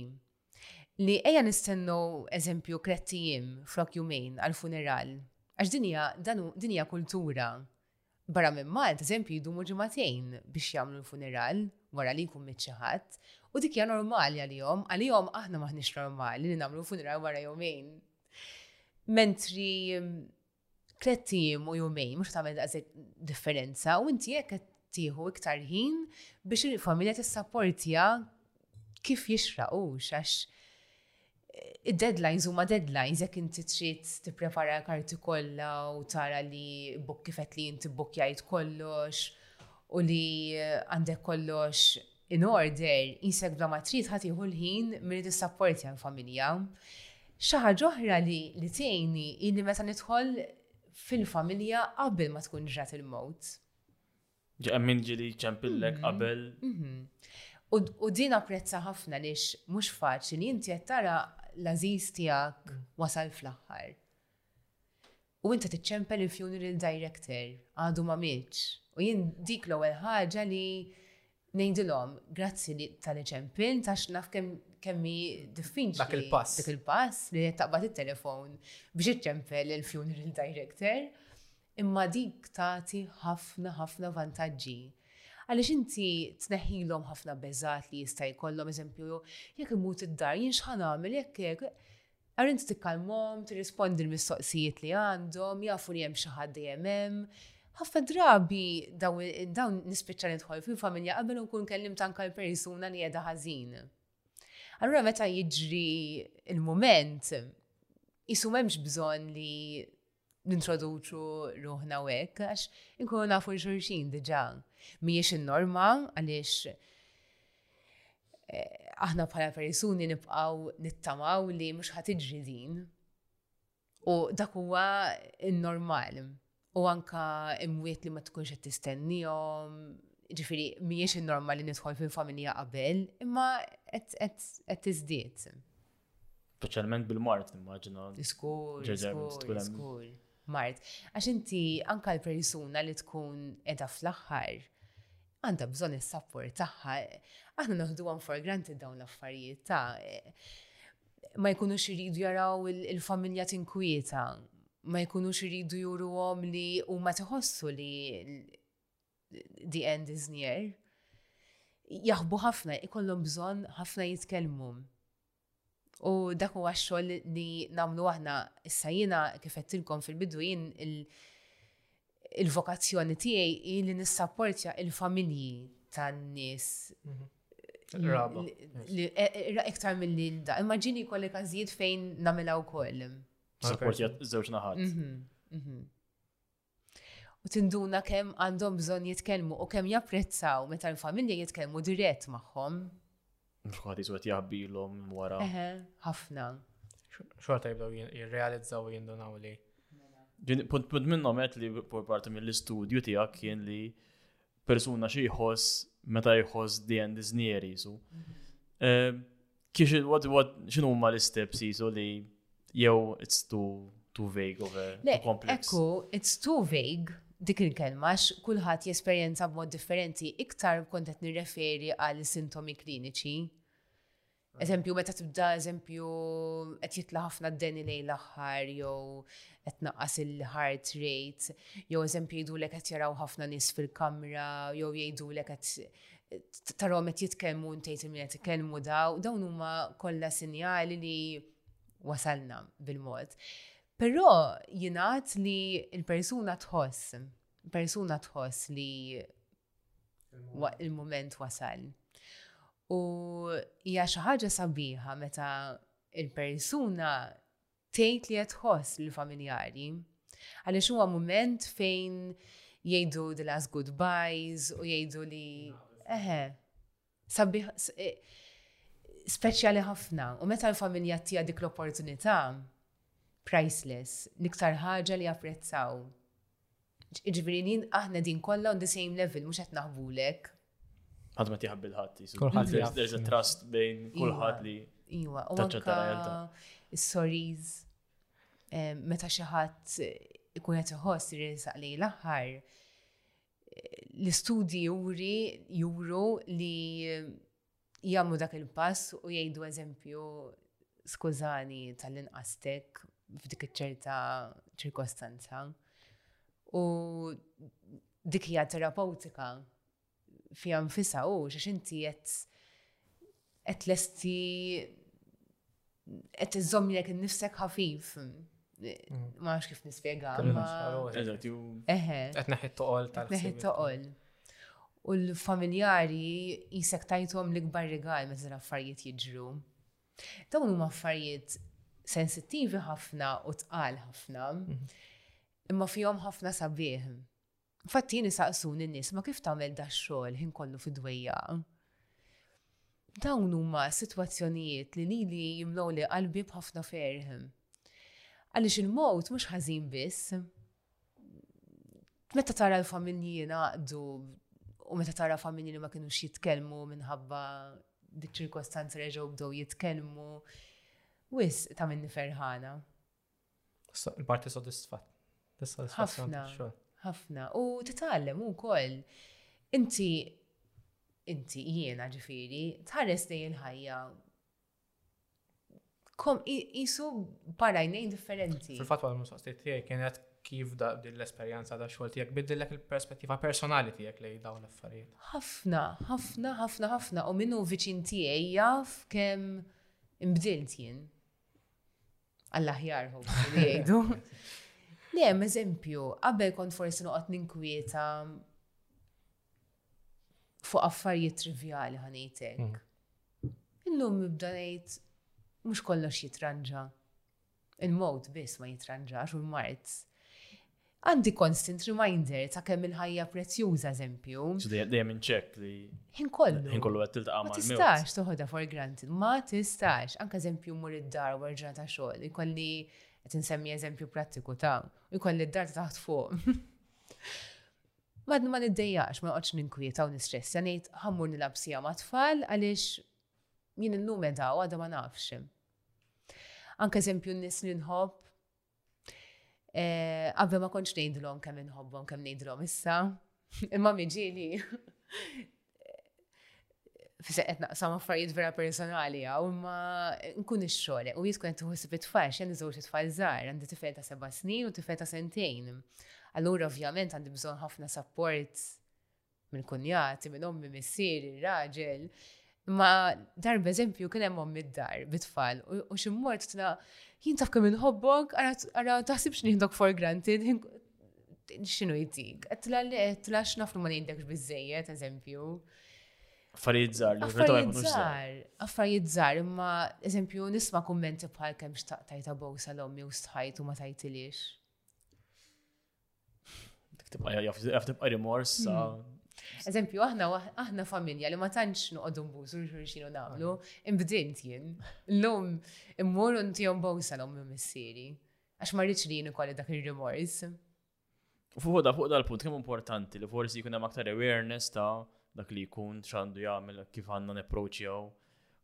B: Li ejja nistennew eżempju tliet ijiem flok jumejn għall-funeral, għax din hija dan hu din hija kultura. Barra minn Malta, eżempju, jdumu ġimagħtejn biex jagħmlu l-funeral wara li jkun miet xi ħadd, u dik hija normali għalihom, għalihom aħna m'aħniex normali li nagħmlu l-funeral wara jumejn. Mentri Tlett ijiem u jumejn mhux tagħmel daqshekk differenza u inti hekk qed tieħu iktar ħin biex il-familja tissapportja kif jixraq hux għax eh, id-deadlines huma deadlines jekk inti trid tipprepara l-karti kollha u tara li buk kifet li inti buk jgħid kollox u li eh, għandek kollox In order, qisek bla ma trid ħa tieħu l-ħin milli tissapportja l-familja. Xi ħaġa oħra li li tgħinni hi li meta nidħol fil-familja qabel ma tkun ġrat il-mowt.
C: Ġeqem minn ġili ċempillek mhm. qabel.
B: Mhm. U din apprezza ħafna lix mhux faċli li inti qed tara l-aziz tiegħek wasal fl-aħħar. U inta tiċċempel il-funeral director għadu ma mietx. U jien dik l-ewwel ħaġa li ngħidilhom grazzi li tal ċempil tax naf kemm hi diffinċli.
A: Dak il-pass.
B: Dak il-pass li taqbad it-telefon biex iċċempel il-funeral director. Imma dik tagħti ħafna ħafna vantaġġi. Għaliex inti tneħħilhom ħafna beżat li jista' jkollhom eżempju jekk imut id-dar jien x'ħan nagħmel jekk Ara inti tikkalmhom, tirrispondi l-mistoqsijiet li għandhom, jafu li hemm xi ħadd dejjem hemm. Ħafna drabi dawn nispiċċa nidħol fil-familja qabel nkun kellimt anke l-persuna li qiegħda ħażin. Allura meta jiġri il-mument, isu m'hemmx bżonn li nintroduċu ruħna u hekk għax inkunu nafu xulxin diġà. Mhijiex in-norma għaliex eh, aħna bħala persuni nibqgħu nittamaw li mhux ħad iġri din. U dak huwa n-normal. U anka imwiet li ma tkunx qed tistennihom, ġifiri, miex il-norma li nidħol fil-familja qabel, imma qed tiżdied.
C: Speċjalment bil-mart, immaġina.
B: Iskur, iskur, iskur. Mart. Għax inti anka l-persuna li tkun edha fl-aħħar għandha bżonn is-sapport tagħha. Aħna naħdu għan for granted dawn l-affarijiet ta' ma jkunux iridu jaraw il-familja tinkwieta, ma jkunux iridu juruhom li huma tiħossu li the end is near, jaħbu ħafna, ikollhom bżonn ħafna jitkellmu. U dak huwa xogħol li nagħmlu aħna issa jiena kif qedtilkom fil-bidu jien il-vokazzjoni tiegħi hi li nissapportja il-familji tan-nies
A: mhm.
B: Raba. E- e- iktar mill-li da. Immaġini kolli każijiet fejn namela wkoll.
C: Sapportja żewġ naħat.
B: Mhm, mhm. u tinduna kemm għandhom bżonn jitkellmu u kemm japprezzaw meta l-familja jitkellmu dirett magħhom.
C: Mhux ħadd isu qed
B: jaħbilhom wara. Ħafna.
A: Xorta jibdew jirrealizzaw u jindunaw li.
C: Punt minnhom qed li parti mill-istudju tiegħek kien li persuna xi jħoss meta jħoss the end is near jisu. Eh, kiex xinu ma l-steps jisu li jew it's too, too vague of a
B: Le,
C: complex?
B: Ekku, it's too vague dik il-kelma kulħadd jesperjenza b'mod differenti iktar kont qed nirreferi għal sintomi kliniċi. Eżempju, meta tibda, eżempju, qed jitla ħafna d-deni lejn l-aħħar, jew qed naqqas il-heart rate, jew eżempju jgħidu l qed jaraw ħafna nies fil-kamra, jew jgħidu l qed tarom qed jitkellmu ntejt il-min qed ikellmu daw, dawn huma kollha sinjali li wasalna bil-mod. Però jingħad li l-persuna tħoss, persuna tħoss li il-mument wasal. U hija xi ħaġa sabiħa meta il-persuna tgħid li qed tħoss lill-familjari. Għaliex huwa mument fejn jgħidu the last goodbyes u jgħidu li eħe. Sabiħ, eh, speċjali ħafna. U meta l-familja tija dik l-opportunità, priceless, niktar ħaġa li apprezzaw. Ġifieri aħna din kollha on the same level, mhux qed naħbulek.
C: Ħadd ma tiħab bil-ħadd.
A: Kulħadd
C: there's a trust bejn iva, kulħadd li.
B: Iwa, u anka is-sorries eh, meta xi ħadd ikun qed iħoss irisaq li l-aħħar L-istudji juri juru li jagħmlu dak il-pass u jgħidu eżempju skużani tal-inqastek f'dik iċ-ċerta ċirkostanza. U dik hija terapeutika fiha nfisha u għax inti qed Qed lesti qed iżommilek innifsek ħafif. Mm. Ma nafx kif nispjega.
A: Qed neħi toqol tal
B: Neħi toqol. U l-familjari jisek tajtom l-ikbar rigal meta l-affarijiet jiġru. Dawn huma affarijiet sensittivi ħafna u tqal ħafna, mhm. imma fihom ħafna sabiħ. Infatti jien isaqsuni n-nies ma kif tagħmel dax-xogħol ħin kollu fid-dwejjaq. Dawn huma sitwazzjonijiet li lili jimlowli qalbi b'ħafna ferħ. Għaliex il-mewt mhux ħażin biss. Meta tara l-familji jingħaqdu u meta tara familji li ma kinux jitkellmu minħabba diċ-ċirkostanzi reġgħu bdew jitkellmu, wis ta' minni ferħana.
A: Il-parti sodisfat.
B: Ħafna, ħafna. U titgħallem ukoll. Inti inti jiena ġifiri, tħares dej il-ħajja kom jisu parajnejn differenti.
A: Fil-fat għal mustaqsiet tijaj kienet kif da l-esperienza da xogħol tiegħek biddillek il-perspettiva personali tiegħek lejn dawn l-affarijiet.
B: Ħafna, ħafna, ħafna, ħafna u minnu viċin tiegħi jaf kemm imbdilt jien. Għall-aħjar hu li jgħidu. Li hemm eżempju, qabel kont forsi noqgħod ninkwieta fuq affarijiet trivjali ħanejtek. Mm. Illum nibda ngħid mhux kollox jitranġa. Il-mod biss ma jitranġax u l-mart. Għandi constant reminder ta' kemm il-ħajja prezzjuża, eżempju.
C: So dejjem dejjem in check li.
B: Ħin kollu.
C: Ħin kollu qed tiltaqa' mal-mewt.
B: Ma tistax toħodha for granted, ma tistax. Anke eżempju mmur id-dar wara ġurnata xogħol, ikolli qed insemmi eżempju prattiku ta' u jkolli d-dar ta' taħt fuq. Madni ma niddejjaqx, ma noqgħodx ninkwieta u nistressja ngħid ħammur nilgħab sija ma' tfal għaliex jien illum edha u għadha ma nafx. Anke eżempju n-nies li nħobb Eh, qabel ma kontx ngħidlhom kemm inħobbhom kemm ngħidlhom issa, imma miġieli fisa qed naqsam affarijiet vera personali għaw, imma nkun ix-xogħol u jiskun qed tħossib it-tfal x'għandi żewġ it-tfal żgħar, għandi tifel ta' seba' snin u tifel ta' sentejn. Allura ovvjament għandi bżonn ħafna support Minn kunjati, minn ommi, missieri, raġel. Ma dar b'eżempju kien hemm ommi d-dar bit-tfal u xi mort tna jien taf kemm inħobbok, ara taħsibx nieħdok for granted, x'inhu jtik? Tla le, tla x'naflu ma ngħidlekx biżejjed, eżempju.
C: Affarijiet żgħar,
B: affarijiet
C: żgħar,
B: affarijiet żgħar, imma eżempju nisma' kummenti bħal kemm xtaqtajta bowsa l-ommi u stħajtu ma tajtilix.
C: Tiktibha jaf tibqa' rimors sa hmm.
B: Eżempju, aħna aħna familja li ma tantx noqogħdu nbużu xulxin u nagħmlu, imbdint jien. Llum immur u ntihom bowsa l-om missieri. Għax ma rridx li jien ukoll dak ir-rimors.
C: Fuq da fuq dal-punt kemm importanti li forsi jkun hemm aktar awareness ta' dak li jkun x'għandu jagħmel kif għandna nepproċċjaw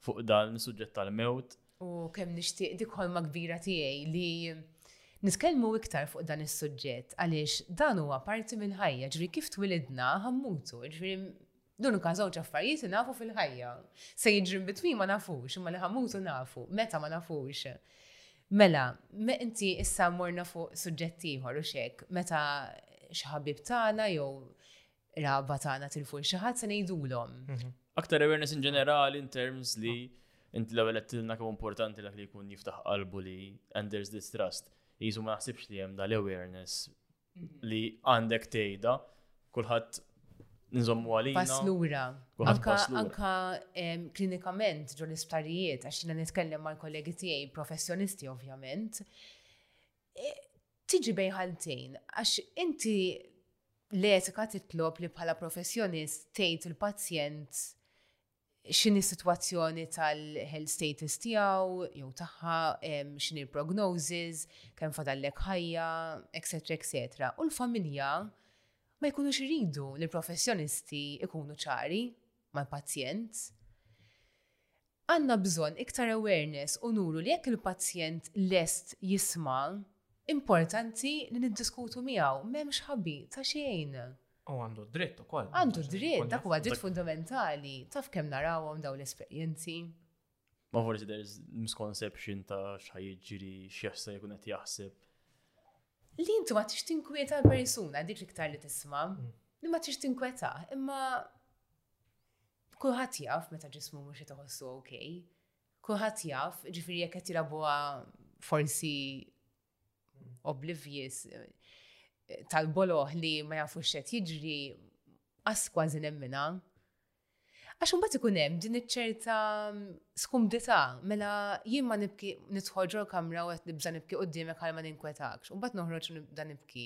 C: fuq dan is-suġġett tal-mewt.
B: U kemm nixtieq dik ħolma kbira tiegħi li nitkellmu iktar fuq dan is-suġġett għaliex dan huwa parti mill-ħajja, ġri kif twilidna ħammutu, ġri l-unika żewġ affarijiet li nafu fil-ħajja. Se jiġri bitwi ma nafux, imma li ħammutu nafu, meta ma nafux. Mela, inti issa morna fuq suġġett ieħor u xek, meta xi ħabib tagħna jew Raba tagħna tilfu xi ħadd se ngħidulhom. Mhm.
C: Aktar awareness in ġenerali in terms li inti l-ewwel qed tilna kemm importanti dak li jkun jiftaħ qalbu li and there's this trust. Jisu ma naħsibx li hemm dal-awareness mhm. li għandek tgħidha kulħadd nżommu għalina. Paslura.
B: Anka, anka um, klinikament ġo l-isptarijiet, għax jina nitkellem mal kollegi tiegħi professjonisti ovvjament, tiġi bejn ħaltejn għax inti l-etika titlob li bħala professjonist tgħid il-pazjent x'inhi s-sitwazzjoni tal-health status tiegħu jew tagħha, x'inhi l-prognosis, kemm fadallek ħajja, etc. etc. U l-familja ma jkunux iridu li l-professjonisti jkunu ċari mal-pazjent. Għandna bżonn iktar awareness u nuru li jekk il-pazjent lest jisma', importanti li niddiskutu miegħu, m'hemmx ħabi ta' xejn.
A: U għandu d-dritt ukoll.
B: Għandu d-dritt, dak huwa dritt fundamentali. Taf kemm narawhom dawn l-esperjenzi?
C: Ma forsi there is misconception ta' x'ħaj jiġri, x'jassa jkun qed jaħseb.
B: Li inti ma tix tinkwieta l-persuna dik l-iktar li tisma', mm. li ma tix tinkweta, imma Kulħadd jaf meta ġismu mhux qed iħossu ok. Kulħadd jaf, ġifieri jekk qed jilagħbuha forsi oblivious tal-boloħ li ma jafux xed jiġri, għas kważi nemmina. Għax mbagħad ikun hemm din iċ-ċerta mm, skumdità, mela jien ma nibki nidħol ġol kamra u qed nibża nibki quddiemek għal ma ninkwetakx, u mbagħad noħroġ nibda nibki.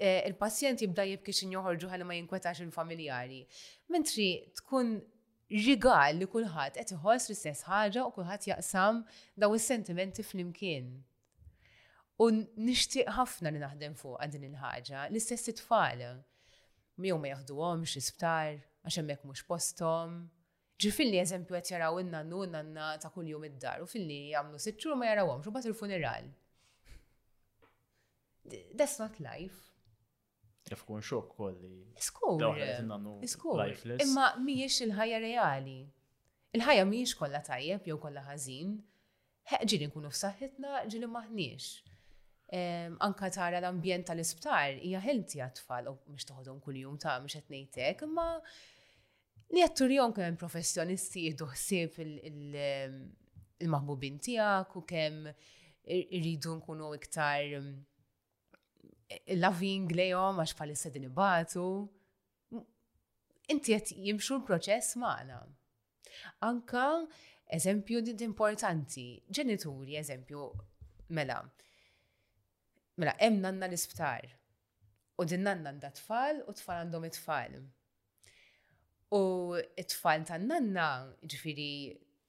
B: il-pazjent jibda jibki xin joħorġu ħalli ma jinkwetax il-familjari. Mentri tkun rigal li kulħadd qed iħoss l-istess ħaġa u kulħadd jaqsam daw is-sentimenti flimkien. U nixtieq ħafna li naħdem fuq din il-ħaġa, l-istess it-tfal. Jew ma jaħduhomx l-isptar, għax hemmhekk mhux posthom. Ġi filli eżempju qed jaraw in-nannu nanna ta' kuljum id-dar u filli jagħmlu sitt xhur ma jarawhomx u bat il-funeral. That's not life.
C: Taf kun xok kolli.
B: Iskur. Iskur. Imma miex il-ħajja reali. Il-ħajja miex kollha tajjeb jew kollha ħażin. Ġili nkunu f'saħħitna, ġili maħniex. Anka tara l-ambjent tal-isptar hija ħelmti għat-tfal u mhux toħodhom kuljum ta' mhux qed ngħidlek, imma Li qed turihom kemm hemm professjonisti jieħdu ħsieb il-maħbubin tiegħek u kemm irridu nkunu iktar loving lejhom għax bħalissa din ibatu. Inti qed jimxu l-proċess magħna. Anka eżempju din importanti, ġenituri eżempju mela. Mela hemm nanna l-isptar u din nanna għandha tfal u tfal għandhom it-tfal. U t-tfal tan-nanna, ġifieri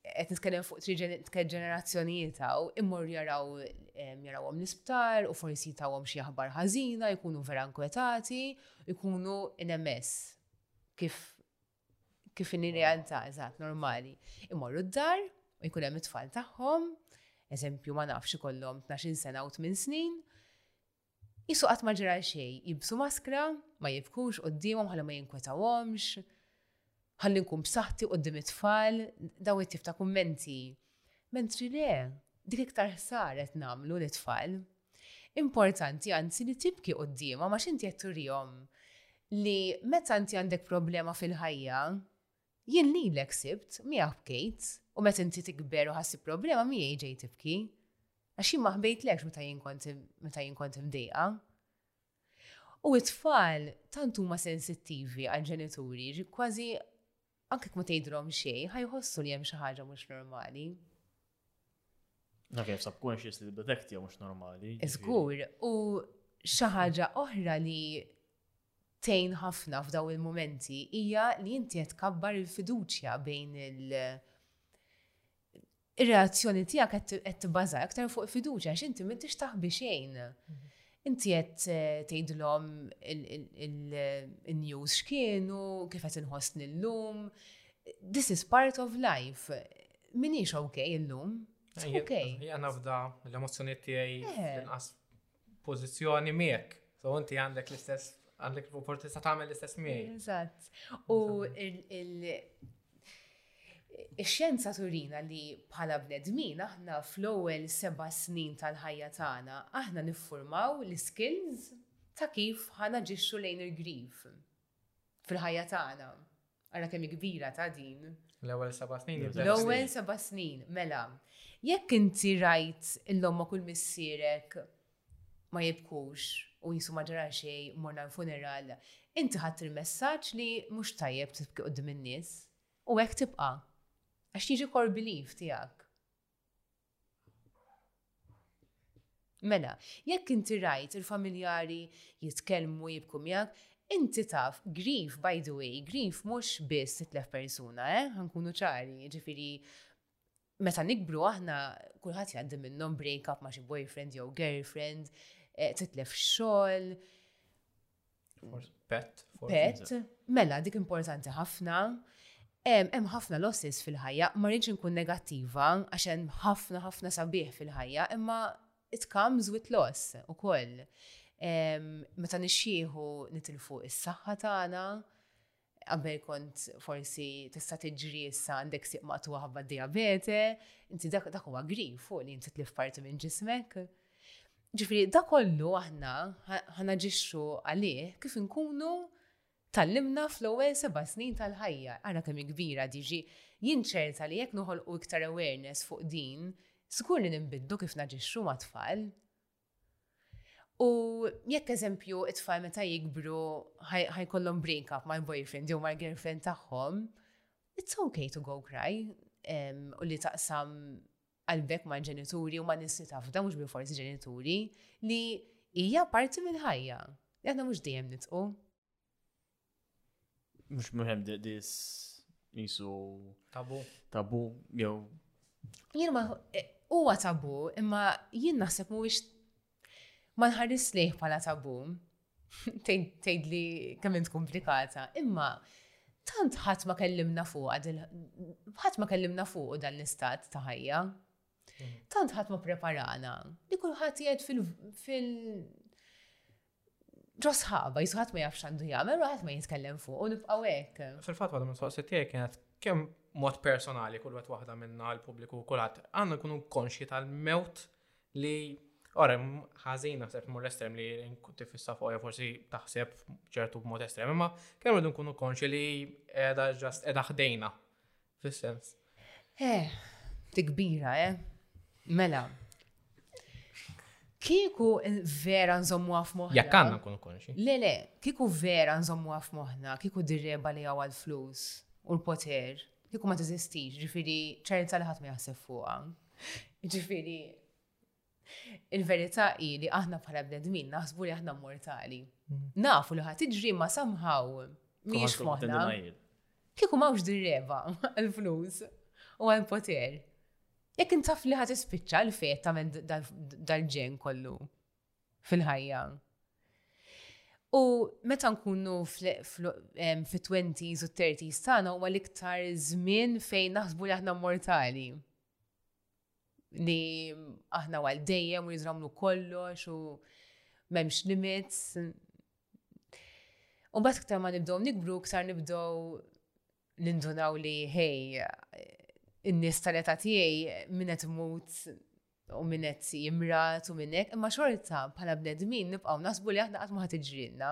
B: qed nitkellem fuq tri ġenerazzjonijiet hawn, imorru jaraw jarawhom l-isptar u forsi jitawhom xi aħbar ħażina, jkunu vera nkwetati, jkunu NMS kif kif in realtà eżatt normali. Imorru d-dar u jkun hemm it-tfal tagħhom, eżempju ma nafx ikollhom 12 sena u 8 snin, Qisu qatt ma ġra xejn, jilbsu maskra, ma jibkux quddiemhom ħalli ma jinkwetawhomx, ħalli nkun b'saħħti quddiem it-tfal, dawn it-tip ta' kummenti. Mentri le, dik iktar ħsara qed nagħmlu lit-tfal. Importanti anzi li tibki quddiemhom għax inti qed turihom li meta inti għandek problema fil-ħajja, Jien lilek ħsibt, miegħek bkejt, u meta inti tikber u ħassib problema miegħi ġej tibki. Għax jien ma ħbejtlekx meta jien kont meta jien kont imdejqa. U it-tfal tant huma sensittivi għall-ġenituri, kważi anke ma tgħidilhom xejn, ħajħossu li hemm xi ħaġa mhux normali.
C: Na kif subconscious li detect jew mhux normali.
B: Iżgur, u xi ħaġa oħra li tejn ħafna f'daw il-momenti hija li inti qed kabbar il-fiduċja bejn il- Ir-reazzjoni tiegħek qed tibbaża aktar fuq fiduċja għax inti m'intix taħbi xejn. Mhm. Inti qed eh, tgħidilhom il-news x'kienu, kif qed inħossni llum. This is part of life. minix ok illum. Ok.
A: Jgħan nafda l-emozjoniet tiegħi
B: eh.
A: inqas pożizzjoni miegħek. So inti għandek l-istess għandek l-opportunità tagħmel l-istess miegħi.
B: Eżatt. U Ix-xjenza turina li bħala bnedmin aħna fl-ewwel seba' snin tal-ħajja tagħna aħna niffurmaw l-skills ta' kif ħana ġixxu lejn il-grif fil-ħajja tagħna. Ara kemm kbira ta' din.
A: L-ewwel seba' snin.
C: L-ewwel
B: seba' snin, mela. Jekk inti rajt l-ommok u l-missierek ma jibkux u jisu ma ġara xej, morna l-funeral, inti ħadd il-messaġġ li mhux tajjeb tibki qudiem in-nies u hekk tibqa'. Għax jiġi core belief tiegħek. Mela, jekk inti rajt il-familjari jitkellmu jibku miegħek, inti taf grief by the way, grief mhux biss titlef persuna, eh, ħankunu ċari, jiġifieri meta nikbru aħna kulħadd jgħaddi minnhom break up ma' xi boyfriend jew girlfriend, eh, titlef xogħol,
A: Pet.
B: Pet. Mela, dik importanti ħafna. Hemm ħafna losses fil-ħajja, ma rridx inkun negattiva għax hemm ħafna ħafna sabiħ fil-ħajja, imma it comes with loss ukoll. Meta nixxieħu nitilfu is-saħħa tagħna, Qabel kont forsi tista' tiġri issa għandek sieq maqtugħa ħabba d-dijabete, inti dak dak huwa grif fuq li inti tlif parti minn ġismek. Ġifieri da kollu aħna ħanaġixxu għalih kif inkunu tallimna fl-ewwel seba' snin tal-ħajja. Ara kemm kbira diġi. Jien ċerta li jekk noħolqu iktar awareness fuq din, żgur li ninbidlu kif naġixxu mat-tfal. U jekk eżempju it-tfal meta jikbru ħajkollhom break up mal-boyfriend jew mal-girlfriend tagħhom, it's okay to go cry u li taqsam qalbek ma' ġenituri u ma' nissi tafda mhux bil forsi ġenituri li hija parti mill-ħajja. Aħna mhux dejjem nitqu.
C: Mux muħem dis jisu.
A: Tabu.
C: Tabu, jew.
B: Jien ma, e, huwa tabu, imma jien naħseb mhuwiex ma nħares lejh bħala tabu. Tgħid li kemm int komplikata, imma tant ħadd ma kellimna fuq ħadd ma kellimna fuq dan l-istat ta' ħajja. Mm. Tant ħadd ma preparana li kulħadd jgħid fil ġo sħaba, jisu ħadd ma jafx għandu jagħmel u ħadd ma jitkellem fuq u nibqgħu hekk.
A: Fil-fatt waħda minn soqsiet tiegħi kienet kemm mod personali kull wet waħda minna l-pubbliku kulħadd għandna nkunu konxji tal-mewt li Ora, ħażin naħseb mur estrem li nkun tifissa fuq forsi taħseb ċertu b'mod estrem, imma kemm rridu nkunu konxi li edha ġast edha ħdejna. Fis-sens.
B: Eh, ti kbira, eh. Mela. Kieku vera nżommu għaf moħna.
A: Jekk għanna nkunu konxi.
B: Le, le, kieku vera nżommu għaf moħna, kieku dirreba li għaw għal-flus u l-poter, kieku ma teżistix, ġifiri ċerta li ħat ma jaħseb fuqa. Ġifiri, Il-verità hi li aħna bħala bnedmin naħsbu li aħna mortali. Mm. Nafu li ħadd iġri ma somehow mhijiex f'moħħna. Kieku m'hawnx dirreva għall-flus u għall-poter. Jekk intaf li ħadd ispiċċa l-fejt tagħmel dal-ġen kollu fil-ħajja. U meta nkunu fit-20s u 30s tagħna huwa l-iktar żmien fejn naħsbu li aħna mortali. li aħna għal dejjem u jizramlu kollox u memx limits. U bat ktar ma nibdow nikbru, ktar nibdow nindunaw li hej, in-nies tal-età tiegħi min qed imut u min qed jimrat u minn hekk, imma xorta bħala bnedmin nibqgħu nasbu li aħna qatt ma ħad iġrilna.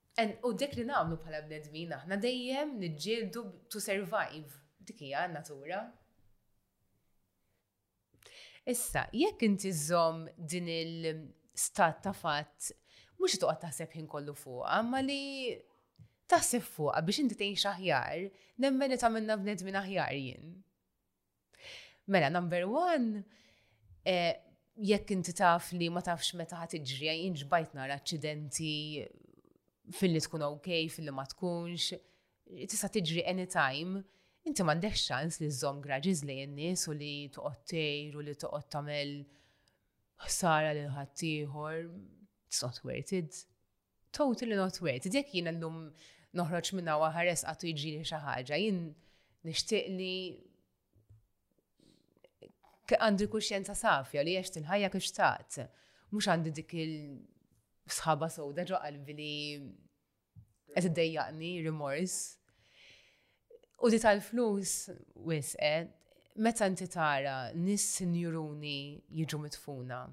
B: U dak li nagħmlu bħala bnedmin aħna dejjem niġġieldu to survive. Dik hija n-natura. Issa, jekk inti żżomm din il-stat ta' fatt mhux li toqgħod taħseb ħin kollu fuqha, ma li taħseb fuqha biex inti tgħix aħjar, nemmen li tagħmilna bnedmin aħjar jien. Mela, number one, eh, jekk inti taf li ma tafx meta ħat iġri, jinġbajt nara aċċidenti fil-li tkun ok, fil-li ma tkunx, tista' tiġri anytime, inti m'għandekx ċans li żżomm graġiż li n-nies u li toqgħod tgħir u li toqgħod tagħmel ħsara lil ħaddieħor. It's not worth it. Totally not worth. Dek jien llum noħroġ minna u ħares għatu jġiri xi ħaġa. Jien nixtieq li għandi kuxjenza safja li għext il-ħajja kif xtaqt. Mhux għandi dik il-sħaba sewda ġo qalbi li qed iddejjaqni rimors. U di tal-flus wisqet, eh, meta inti tara nis sinjuruni jiġu mitfuna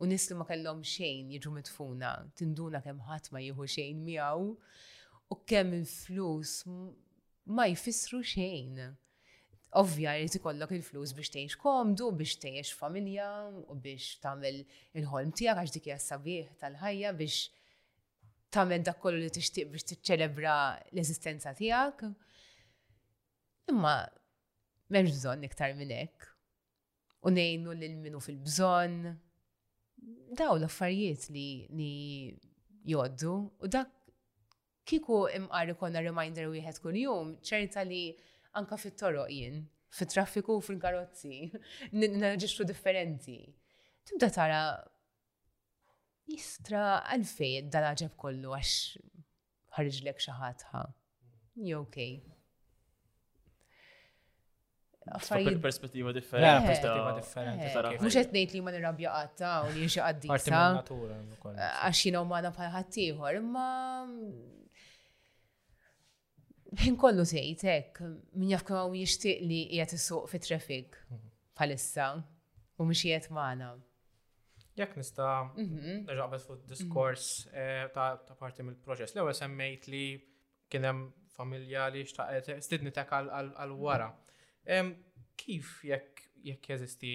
B: u nies li ma kellhom xejn jiġu mitfuna, tinduna kemm ħadd ma jieħu xejn miegħu u kemm il-flus ma jfissru xejn. Ovvja li tikollok il-flus biex tgħix komdu, biex tgħix familja u biex tagħmel il-ħolm tiegħek għax dik hija sabiħ tal-ħajja biex tagħmel dak kollu li tixtieq biex tiċċelebra l-eżistenza tiegħek. Imma m'hemmx bżonn iktar minn hekk. u ngħinu lil minu fil-bżonn. Daw l-affarijiet li, li joddu u dak kiku imqar ikonna reminder wieħed kuljum ċerta li anka fit-toroq jien, fit-traffiku u fil-karozzi, naġixxu differenti. Tibda tara Istra għalfej dal-għaġeb kollu għax ħarġlek xi ħadħa. UK.
C: Affarijiet perspettiva differenti.
A: Perspettiva eh, differenti.
B: Eh, Mux qed ngħid li ma nirrabja qatta u li xi qaddisa. Għax jiena u magħna bħal ħaddieħor, imma Ħin kollu tgħid hekk, min jaf kemm hawn jixtieq li qiegħed isuq fit-traffic mhm. bħalissa u mhux qiegħed magħna.
A: Jekk nista mhm. nerġaqbet fuq diskors mhm. eh, ta' parti mill-proċess. L-ewwel semmejt li kien hemm familja li xtaqet eh, stidni tek għal wara. Kif jekk jekk jeżisti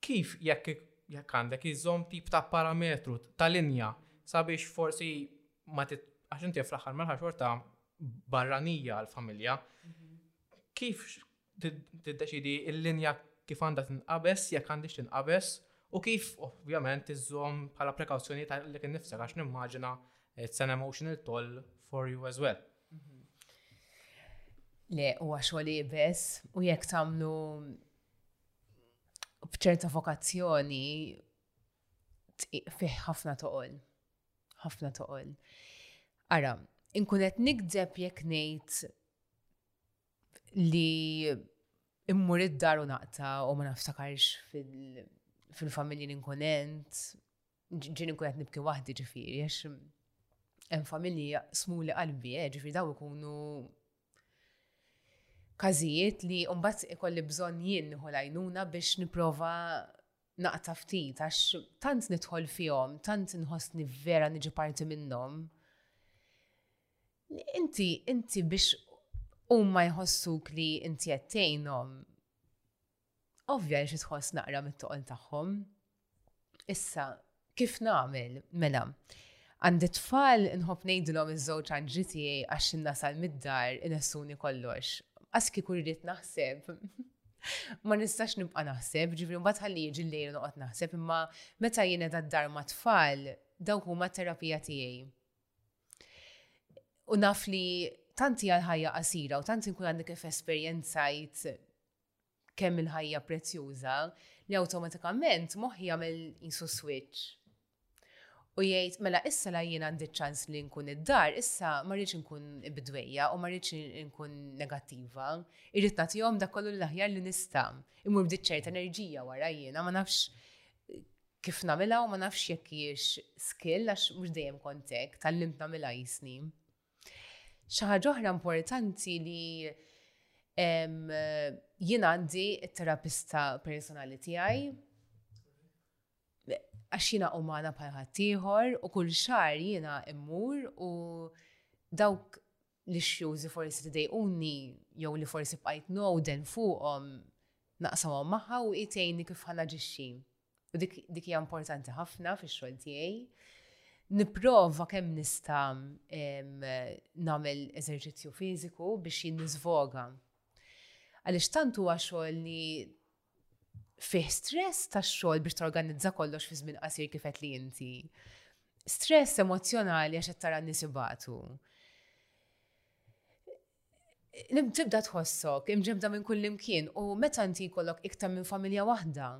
A: Kif jekk jekk għandek iżżomm tip ta' parametru ta' linja sabiex forsi ma tit għax inti fl-aħħar mill-aħħar xorta barranija għall-familja, kif tiddeċiedi l-linja kif għandha tinqabeż jekk għandhiex tinqabeż u kif ovvjament iżżomm bħala prekawzjonijiet għalik innifsek għax nimmaġina it's an emotional toll for you as well.
B: Le, huwa xogħol iebes u jekk tagħmlu bċerta vokazzjoni fih ħafna toqol. ħafna toqol. Ara, inkunet nikdeb jekk ngħid li immur id-dar u naqta u ma naftakarx fil-familji li nkunent, ġin inkunet nibki wahdi ġifiri, għax hemm familji smuli qalbi, eh, ġifiri daw ikunu każijiet li mbagħad ikolli bżonn jien nieħu l-għajnuna biex nipprova naqta' ftit għax tant nidħol fihom, tant nħossni vera niġi parti minnhom. Inti, inti biex huma jħossuk li inti qed tgħinhom, Ovvja li xi tħoss naqra mit-toqol tagħhom. Issa, kif nagħmel? Mela, għandi tfal nħobb ngħidilhom iż-żewġ għanġi tiegħi għax nasal mid-dar inessuni kollox. Għas kieku rrid naħseb. ma nistax nibqa' naħseb, ġifri mbagħad ħalli jiġi l-lejl noqgħod naħseb, imma meta jien qed d-dar ma' tfal, dawk huma terapija tiegħi. U naf li tanti għal ħajja qasira u tanti nkun għandi kif esperjenzajt kemm il-ħajja prezzjuża li awtomatikament moħħi jagħmel qisu switch. U jgħid mela issa la jien għandi ċans li nkun id-dar, issa ma rridx nkun bidwejja u ma rridx nkun negattiva. Irrid nagħtihom dak kollu l-aħjar li nista'. Imur bdiet ċerta enerġija wara jiena ma nafx kif nagħmilha u ma nafx jekk hiex skill għax mhux dejjem kontek tal-limt nagħmilha jisni. Xi ħaġa oħra importanti li jien għandi t-terapista personali tiegħi għax jiena umana bħal ħaddieħor u kull xar jiena immur u dawk li xjużi forsi li dejquni jew li forsi bqajt noden fuqhom naqsamhom magħha u jtejni kif ħana ġixxi. u dik, dik hija importanti ħafna fix-xogħol tiegħi. Nipprova kemm nista' nagħmel eżerċizzju fiżiku biex jinnisvoga. Għaliex tant huwa xogħol li fih stress tax-xogħol biex torganizza kollox fi żmien qasir kif qed li inti. Stress emozjonali għax qed tara nisibatu. tibda tħossok imġibda minn kull imkien u meta inti jkollok iktar minn familja waħda.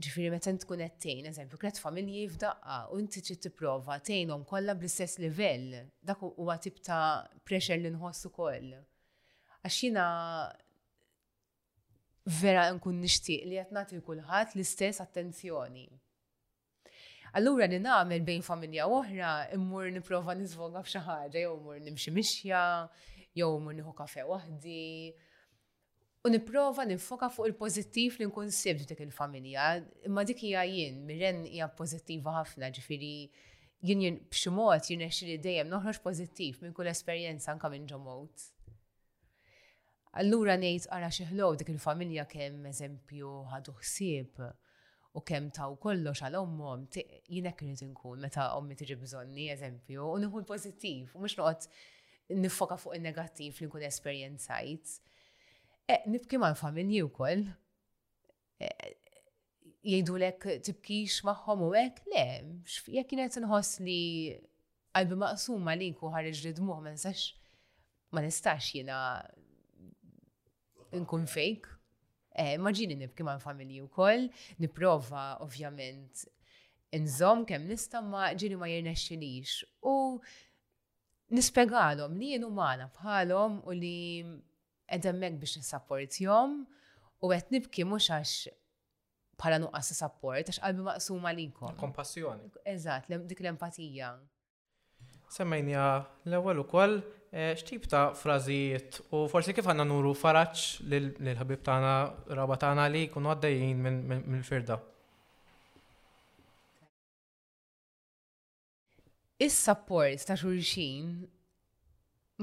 B: Ġifieri meta int tkun qed tgħin, eżempju, kret familji f'daqqa u inti trid tipprova tgħinhom kollha bl-istess livell, dak huwa tip ta' pressure li nħoss ukoll. Għax jiena vera nkun nixtieq li qed nagħti kulħadd l-istess attenzjoni. Allura li nagħmel bejn familja u oħra, immur nipprova niżvoga f'xi ħaġa, jew immur nimxi mixja, jew immur nieħu kafe waħdi. U nipprova ninfoka fuq il-pożittiv li nkun sibt dik il-familja, imma dik hija jien, Miren hija pożittiva ħafna, ġifieri jien b'xi mod jirnexxi li dejjem noħroġ pożittiv minn kull esperjenza anke minn ġo mowt. Allura ngħid ara xi ħlow dik il-familja kemm eżempju ħadu ħsieb u kemm taw kollox għal ommhom, jien hekk irid inkun meta ommi tiġi bżonni eżempju u nieħu l-pożittiv u mhux noqgħod niffoka fuq in-negattiv li nkun esperjenzajt. Eh, nibki mal-familji wkoll. jgħidulek tibkix magħhom u hekk, le, jekk kienet inħoss li qalbi maqsuma li jkun ħareġ li dmuħ ma nistax ma nistax jiena nkun fejk. Eh, Maġini nibki ma' familji u koll, niprofa ovvjament nżom kem nista ma ġini ma jirnexxilix. U nispegalom li jenu maħna bħalom u li Qed hemmhekk biex nissapportjhom u qed nibki mhux għax bħala nuqqas ta' sapport, għax qalbi maqsuma likom.
A: Kompassjoni.
B: Eżatt, dik l-empatija.
A: Semmejnija l-ewwel ukoll eh, x'tip ta' frażijiet u forsi kif għandna nuru faraġġ lil ħabib tagħna raba tagħna li jkunu għaddejjin mill-firda.
B: Is-sapport ta' xulxin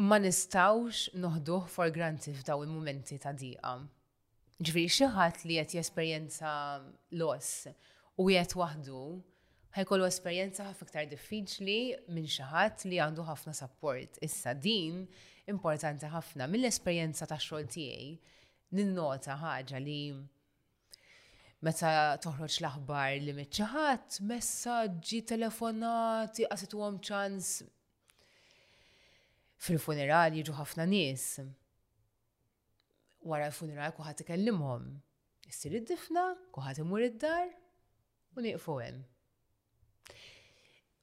B: ma nistgħux noħduh for granted f'dawn il-mumenti ta' diqa. Ġifieri xi ħadd li qed jesperjenza loss u qiegħed waħdu ħajkollu esperjenza ħafna iktar diffiċli minn xi ħadd li għandu ħafna sapport. Issa din importanti ħafna mill-esperjenza tax-xogħol tiegħi ninnota ħaġa li Meta toħroġ l-aħbar li mitt xi ħadd, messaġġi, telefonati, qasituhom ċans fil-funeral jiġu ħafna nies. Wara l-funeral kuħat ikellimhom. Issir id-difna, kuħat imur id-dar u nieqfu hemm.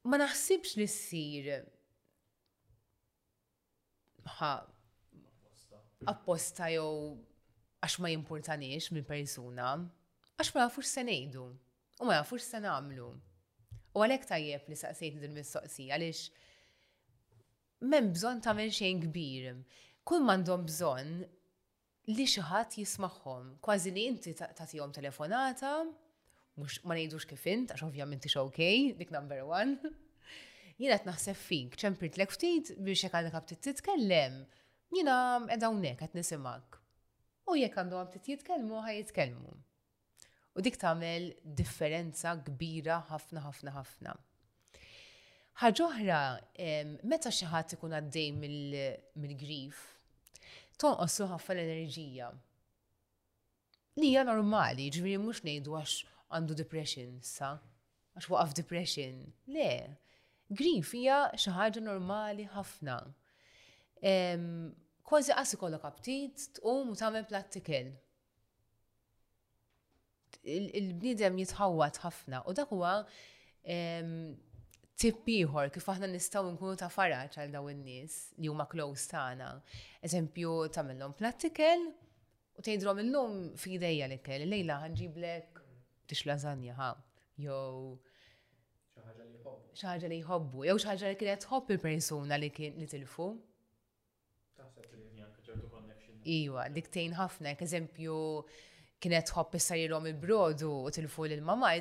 B: Ma naħsibx li ssir apposta jew għax ma jimpurtaniex minn persuna, għax ma jafux se ngħidu u ma jafux se nagħmlu. U għalhekk tajjeb li saqsejt din mistoqsija għaliex m'hemm bżonn tagħmel xejn kbir. Kull m'għandhom bżonn li xi ħadd jismagħhom. Kważi li inti tagħtihom telefonata, mhux ma ngħidux kif int, għax ovvjament ix OK, dik number one. Jiena qed naħseb fik, ċempirtlek ftit biex jekk għandek ftit titkellem, jiena qed hawnhekk qed nisimgħek. U jekk għandhom ftit jitkellmu, ħaj jitkellmu. U dik tagħmel differenza kbira ħafna ħafna ħafna. Ħaġa oħra, meta xi ħadd ikun għaddej mill-grif, tonqoslu ħafna l-enerġija. Li hija normali, ġifieri mhux ngħidu għax għandu depression sa, għax waqaf depression. Le, grif hija xi ħaġa normali ħafna. Kważi qas ikollok aptit tqum u tagħmel plattikel. il-bniedem jitħawwad ħafna u dak huwa tip ieħor kif aħna nistgħu nkunu ta' faraġ għal daw in-nies li huma close tagħna. Eżempju tagħmilhom prattikel u tgħidlhom illum f'idejja li kell, lejla ħanġiblek tix lażanja ħa jew xi ħaġa li jħobbu, jew xi ħaġa li kienet tħobb il-persuna li kien li tilfu. Taħseb li tibni anke ċertu connection. Iva, dik tgħin ħafna, jekk eżempju kienet tħobb issarilhom il-brodu u tilfu lil mamma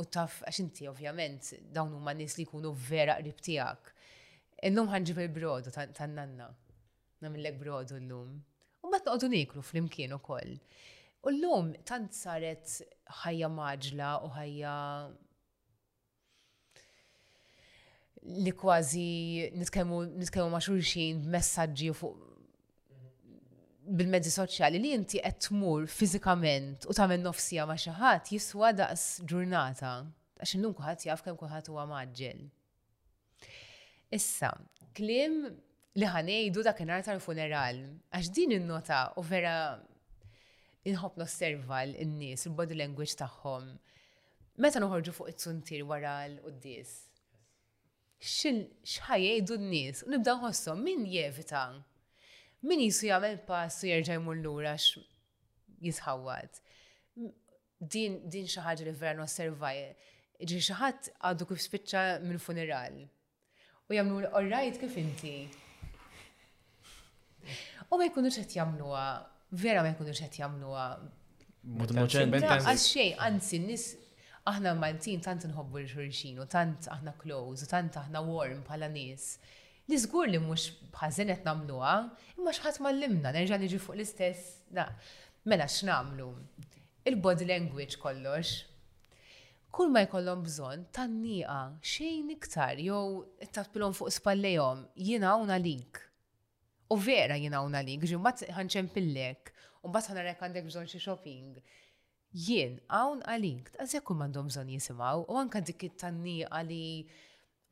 B: u taf għax inti ovvjament dawn huma nies li jkunu vera qrib tiegħek. Illum ħanġib il-brodu tan-nanna. Namillek brodu llum. U mbagħad noqogħdu niklu flimkien ukoll. U llum tant saret ħajja maġla u ħajja li kważi nitkellmu ma' xulxin b'messaġġi fuq bil-mezzi soċjali li inti qed tmur fiżikament u tagħmel nofsija ma' xi ħadd jiswa daqs ġurnata. Għax illum kulħadd jaf kemm kulħadd huwa maġġel. Issa, klim li ħanejdu dak in tal-funeral, għax din il-nota u vera inħob nosserva l-nies, il-body language tagħhom. Meta noħorġu fuq it-suntir wara l-qoddis, xħajajdu n-nies, u nibda nħossom min jevita, min jisu jagħmel pass u jerġa' jmur lura jisħawad. Din din xi ħaġa li vera nosserva, jiġifieri xi ħadd għadu kif spiċċa mill-funeral u jagħmlulu all right kif inti? U ma jkunux qed jagħmluha, vera ma jkunux qed jagħmluha.
C: Mod innoċenti.
B: Għax xejn, anzi n-nies aħna Maltin tant inħobbu l-xulxin u tant aħna close u tant aħna warm bħala nies Li żgur li mhux b'ħażen qed nagħmluha, imma x'ħadd m'għallimna, nerġa' niġi fuq l-istess da. Mela x'nagħmlu? Il-body language kollox. Kull ma jkollhom bżonn, tgħanniqa, xejn iktar, jew ittappilhom fuq spallejhom, jien hawn għalik. U vera jien hawn għalik, ġi mbagħad ħa nċempillek, u mbagħad ħa nara jekk għandek bżonn xi shopping. Jien hawn għalik, daqshekk kull m'għandhom bżonn jisimgħu, u anke dik it-tgħanniqa li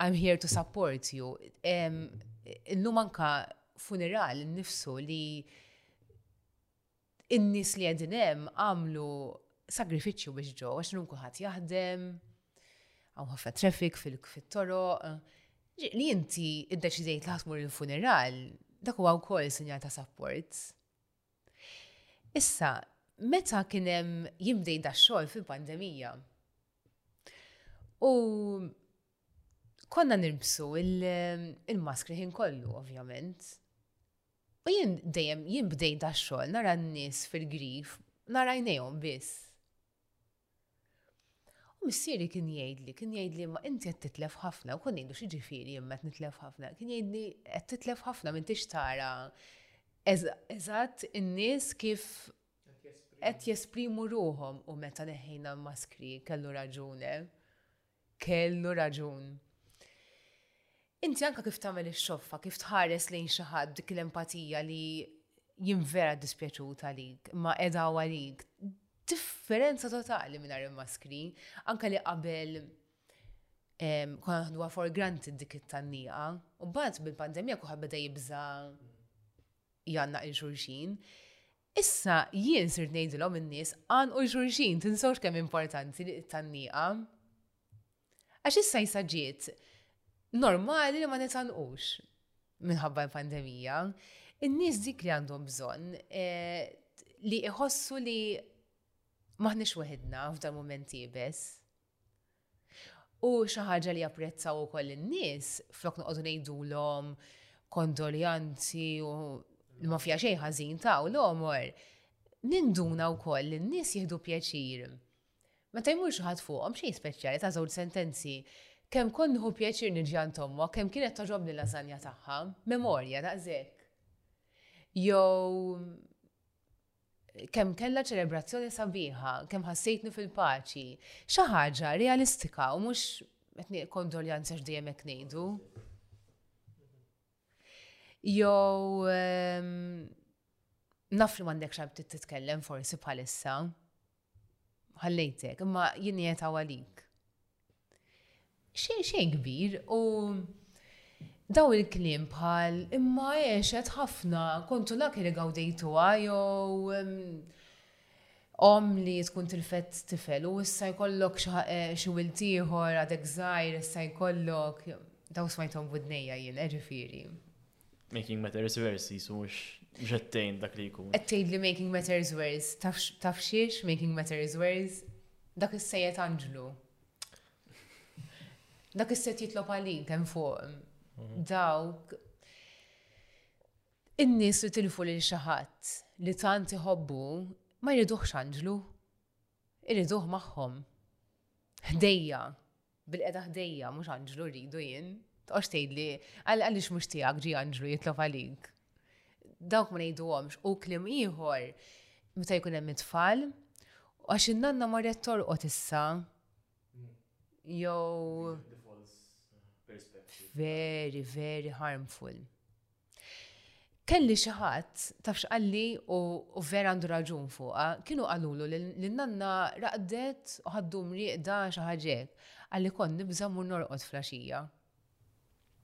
B: I'm here to support you. Illum anka funeral nifsu li in-nies li għedin hemm għamlu sagrifiċċju biex ġo, għax nun kulħadd jaħdem, għaw ħafna traffic fil-toroq. Li inti id-deċidejt li ħatmur il-funeral, dak huwa wkoll sinjal ta' support. Issa, meta kien hemm jimdej da xogħol fil-pandemija, U konna nilbsu il-maskri ħin kollu, ovvjament. U jien dejjem jien bdejt da xogħol nara n-nies fil-grif, nara jnejhom biss. U missieri kien jgħidli, kien jgħidli ma inti qed titlef ħafna u kon ngħidu xi ġifieri imma qed nitlef ħafna. Kien jgħidli qed titlef ħafna minn tix tara eżatt in-nies kif qed jesprimu ruħhom u meta neħħejna l-maskri kellu raġun, eh? Kellu raġun. Inti anka kif tagħmel ix-xoffa, kif tħares lejn xi ħadd dik l-empatija li jinvera dispjaċut għalik, ma edha għalik, differenza totali minn il-maskri, anka li qabel konna naħduha for granted dik it-tannija, u bad bil-pandemija kuħa beda jibża jgħannaq lil xulxin. Issa jien sirt ngħidilhom in-nies għannqu lil xulxin, tinsewx kemm importanti t-tgħanniqa. Għax issa jista' ġiet normali li ma nitgħannqux minħabba l-pandemija. In-nies dik li għandhom bżonn eh, li iħossu li maħniex weħidna f'dan mument iebes. U xi ħaġa li japprezzaw ukoll in-nies, flok noqogħdu ngħidulhom kondoljanzi u li ma fija xejn ħażin ta' u l-omor, ninduna wkoll li n-nies jieħdu pjaċir. Meta jmur xi ħadd fuqhom xejn speċjali ta' żewġ sentenzi, kemm kont nieħu pjaċir niġi għand ommok, kemm kienet togħġobni l-lażanja tagħha, memorja daqshekk. Jew Kemm kellha ċelebrazzjoni sabiħa, kemm ħassejtni fil-paċi. Xi ħaġa realistika u mhux qed nieqi kondoljanzi għax dejjem hekk ngħidu. Jew ehm, naf li m'għandekx għal titkellem forsi bħalissa. ħallejtek, imma jien qiegħed hawn għalik. Xejn xejn kbir u daw il-kliem bħal imma għexet ħafna kontu laki li gawdejtuha jew om li tkun tilfet tifel u issa jkollok xi wilt ieħor għadek żgħir issa jkollok daw smajthom b'widnejja jien ġifieri.
C: Making matters worse, jisu mux ġettejn dak li jkun.
B: Għettejn li making matters worse, taf xiex making matters worse, dak is-sejjet Anġlu. Dak is-set jitlob għalik hemm fuq. Mhm. Dawk in-nies li tilfu lil xi ħadd li tant iħobbu ma jridux anġlu. Irriduh magħhom. Ħdejja, bil-qeda ħdejja, mhux Anġlu rridu jien. Toqgħodx tgħidli għaliex mhux tiegħek ġi Anġlu jitlob għalik. Dawk ma ngħiduhomx u kliem ieħor meta jkun hemm it-tfal għax in-nanna marret torqod issa. Jew very, very harmful. Kelli xi ħadd, taf x'qalli u vera għandu raġun fuqha, kienu qalulu li nanna raqdet u ħa ddum rieqda xi ħaġa hekk, qalli kont nibża' mmur norqod flaxija.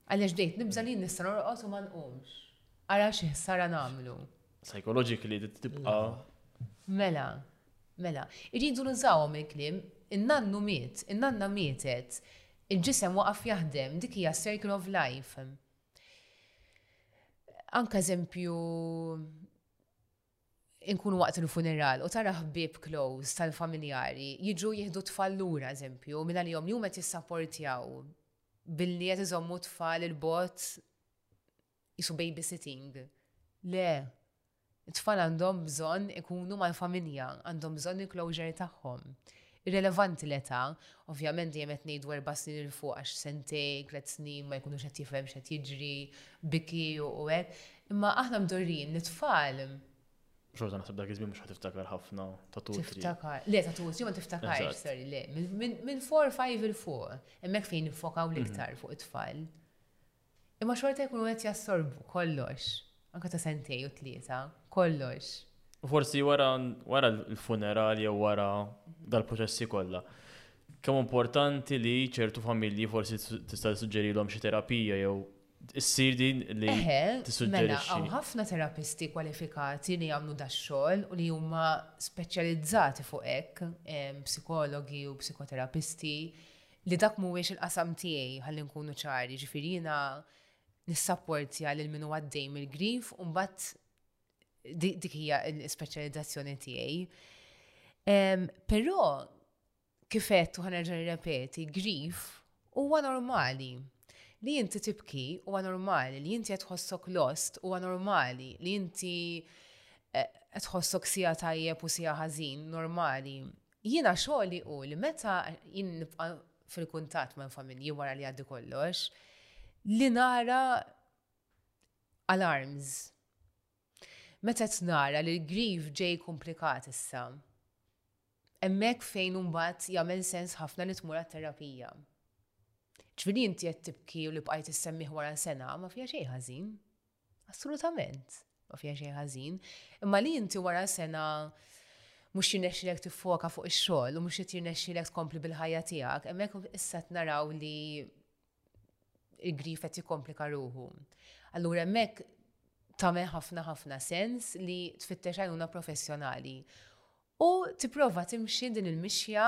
B: Qalli għax bdejt nibża' li jien nista' norqod u ma nqumx. Ara xi ħsara nagħmlu.
C: Psychologically tibqa'.
B: Mela, mela. Irridu nużawhom il-kliem, in-nannu miet, in-nanna mietet, il-ġisem waqaf jaħdem, dik hija circle of life. Anka eżempju inkunu waqt il-funeral u tara ħbib close tal-familjari jiġu jihdu tfal lura eżempju minn għalihom li huma jissapportjaw billi qed iżommu tfal il-bot jisu babysitting. Le, It-tfal għandhom bżonn ikunu mal-familja, għandhom bżonn il-closure tagħhom. Irrelevanti l-età, ovvjament dejjem qed ngħidu erba' snin 'il fuq għax sentejn, tliet snin ma jkunux qed jifhem x'qed jiġri, biki u hekk. Imma aħna mdorrijin li t-tfal.
C: Xorta naħseb dak iż-żmien mhux ħa tiftakar ħafna ta' two, three.
B: Tiftakar. Le ta' two, three ma tiftakarx, sorry, le. Minn four, five 'il fuq. Hemmhekk fejn niffokaw l-iktar fuq it-tfal. Imma xorta jkunu qed jassorbu kollox, anke ta' sentejn u tlieta, kollox.
C: U forsi wara wara l-funeral jew wara dal-proċessi kollha, kemm importanti li ċertu familji forsi tista' tissuġġerilhom xi terapija jew issir din li tissuġġerixxi.
B: Mela, hawn ħafna terapisti kwalifikati li jagħmlu dax-xogħol u li huma speċjalizzati fuq hekk, psikologi u psikoterapisti, li dak mhuwiex il-qasam tiegħi ħalli nkunu ċari, ġifieri jiena nissapportja lil min huwa għaddej mill-grif u mbagħad dik hija l-ispeċjalizzazzjoni tiegħi. Però kif qed u ħanerġa' nirrepeti, grif huwa normali li inti tibki huwa normali li inti qed tħossok lost huwa normali li inti qed tħossok sija tajjeb u sija ħażin normali. Jiena xogħli hu li meta jien nibqa' fil-kuntatt ma' familji wara li għaddi kollox, li nara alarms. Meta t-nara li l-grief ġej kumplikat issa. Hemmhekk fejn imbagħad jagħmel sens ħafna li tmur għat-terapija. Ġifieri inti qed tibki u li bqajt issemmih wara sena ma fiha xejn ħażin. Assolutament, ma fija xejn ħażin, imma li inti wara sena mhux jirnexxilek tiffoka fuq ix-xogħol u mhux qed jirnexxilek tkompli bil-ħajja tiegħek, hemmhekk issa naraw li il-grif qed jikkomplika ruħu. Allura hemmhekk tagħmel ħafna ħafna sens li tfittex għajuna professjonali u tipprova timxi din il-mixja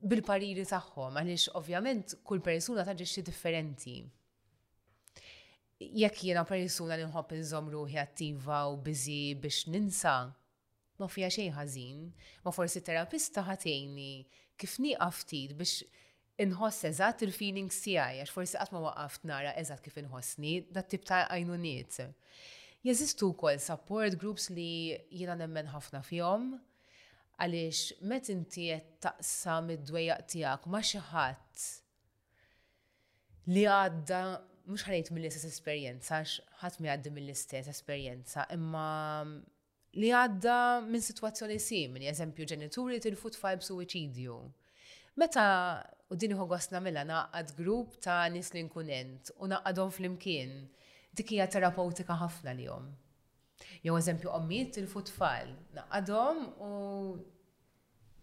B: bil-pariri tagħhom għaliex ovvjament kull persuna taġixxi differenti. Jekk jiena persuna li nħobb inżomm ruħi attiva u biżi biex ninsa, ma fija xejn ħażin, ma forsi terapista ħatejni kif nieqaf ftit biex Inħoss eżatt il-feelings tiegħi għax forsi qatt ma waqaft nara eżatt kif inħossni, dat-tip ta' għajnuniet. Jeżistu wkoll support groups li jiena nemmen ħafna fihom għaliex met inti qed taqsam id-dwejjaq tiegħek ma' xi ħadd li għadda mhux ħa ngħid mill-istess esperjenza għax ħadd ma jgħaddi mill-istess esperjenza imma li għadda minn sitwazzjoni simili, eżempju ġenituri li tilfu tfal b'suwiċidju. Meta u din ħogost nagħmilha naqgħad grupp ta' nies li nkunent u naqgħadhom flimkien, dik hija terapewtika ħafna lihom. Jew eżempju ommijiet tilfu tfal, naqgħadhom u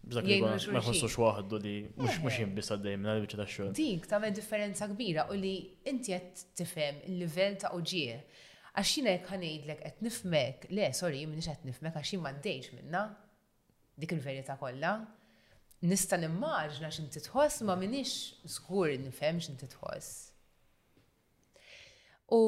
B: Bżak li
C: ma jħossux waħdu li mhux mhux jinbis għaddej minn għal-biċċa ta' xogħol.
B: Dik tagħmel differenza kbira u li inti qed tifhem il-livell ta' uġigħ. Għax jiena jekk ħanejdlek qed nifhmek, le sorry jien m'iniex qed nifhmek għax jien m'għaddejtx minnha dik il-verità kollha. Nista' nimmaġna x'inti tħoss imma m'iniex żgur nifhem x'inti tħoss. U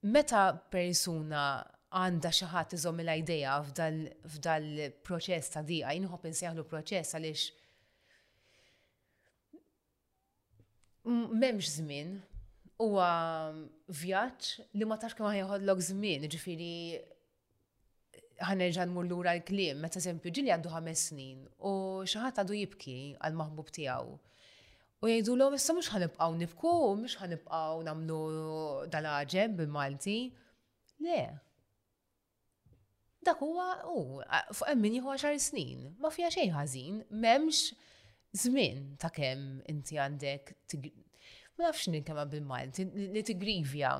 B: Meta persuna għandha xi ħadd iżommilha jdejha f'dal-proċess ta' diqa, jien nħobb insejħlu proċess għaliex m'hemmx żmien, huwa vjaġġ li ma tafx kemm ħa jeħodlok żmien, jiġifieri ħa nerġa' nmur lura l-kliem, meta eżempju ġili għandu ħames snin u xi ħadd għadu jibki għal maħbub tiegħu. U jgħidulhom issa mhux ħanibqgħu nibku, mhux ħanibqgħu nagħmlu dal-għaġeb bil-Malti. Le. Dak huwa u fuq hemm min jieħu għaxar snin, ma fiha xejn ħażin, m'hemmx żmien ta' kemm inti għandek ma nafx ninkema bil-Malti li tigrivja.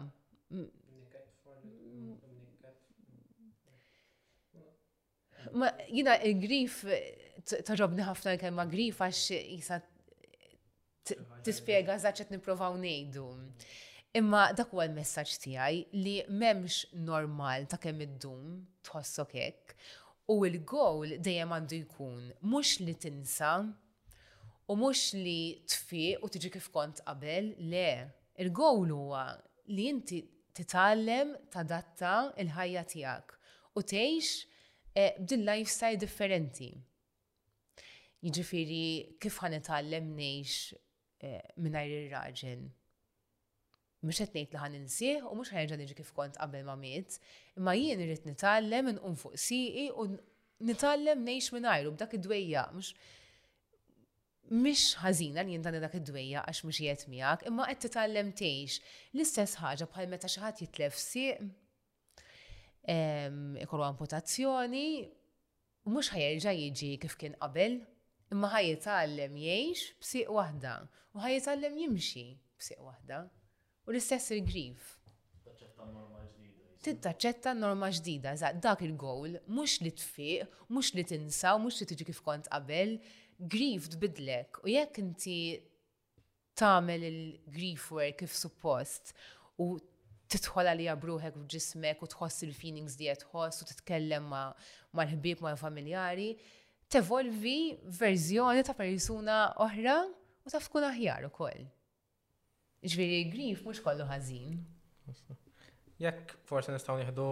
B: Ma jina il-grif toġobni ħafna l-kelma grif għax jisa tispiega zaċet niprofaw nejdu. Imma dak huwa l-messaġġ tiegħi li m'hemmx normal ta' kemm iddum tħossok hekk u l-gowl dejjem għandu jkun mhux li tinsa U mhux li tfieq u tiġi kif kont qabel, le, il-gowl huwa li inti titgħallem tadatta l-ħajja tiegħek u tgħix b'din lifestyle differenti. Jiġifieri kif ħa nitgħallem ngħix mingħajr ir-raġel? Mhux qed ngħid li ħa ninsieh u mhux ħa nerġa' niġi kif kont qabel ma miet, imma jien irrid nitgħallem inqum fuq sieqi u nitgħallem ngħix mingħajru b'dak id-dwejjaq mhux Mhix ħażina li int għandek dak id-dwejjaq għax mhux qiegħed miegħek, imma qed titgħallem tgħix. L-istess ħaġa bħal meta xi ħadd jitlef sieq. ikollu amputazzjoni, mhux ħajerġa' jiġi kif kien qabel, imma ħajitgħallem jgħix b'sieq waħda u ħajitgħallem jimxi b'sieq waħda. U l-istess il-grif. Taċċetta norma ġdida. Taċċetta norma ġdida, eżatt, dak il-gowl, mhux li tfiq, mhux li tinsa, mhux li tiġi kif kont qabel, grif tbidlek u jekk inti tagħmel il-grief work kif suppost u tidħol għalija bruħek f'ġismek u tħoss il-feelings li qed tħoss u titkellem mal-ħbieb mal-familjari, tevolvi verżjoni ta' persuna oħra u taf tkun aħjar ukoll. Ġifieri grief mhux kollu ħażin.
A: Jekk forsi nistgħu nieħdu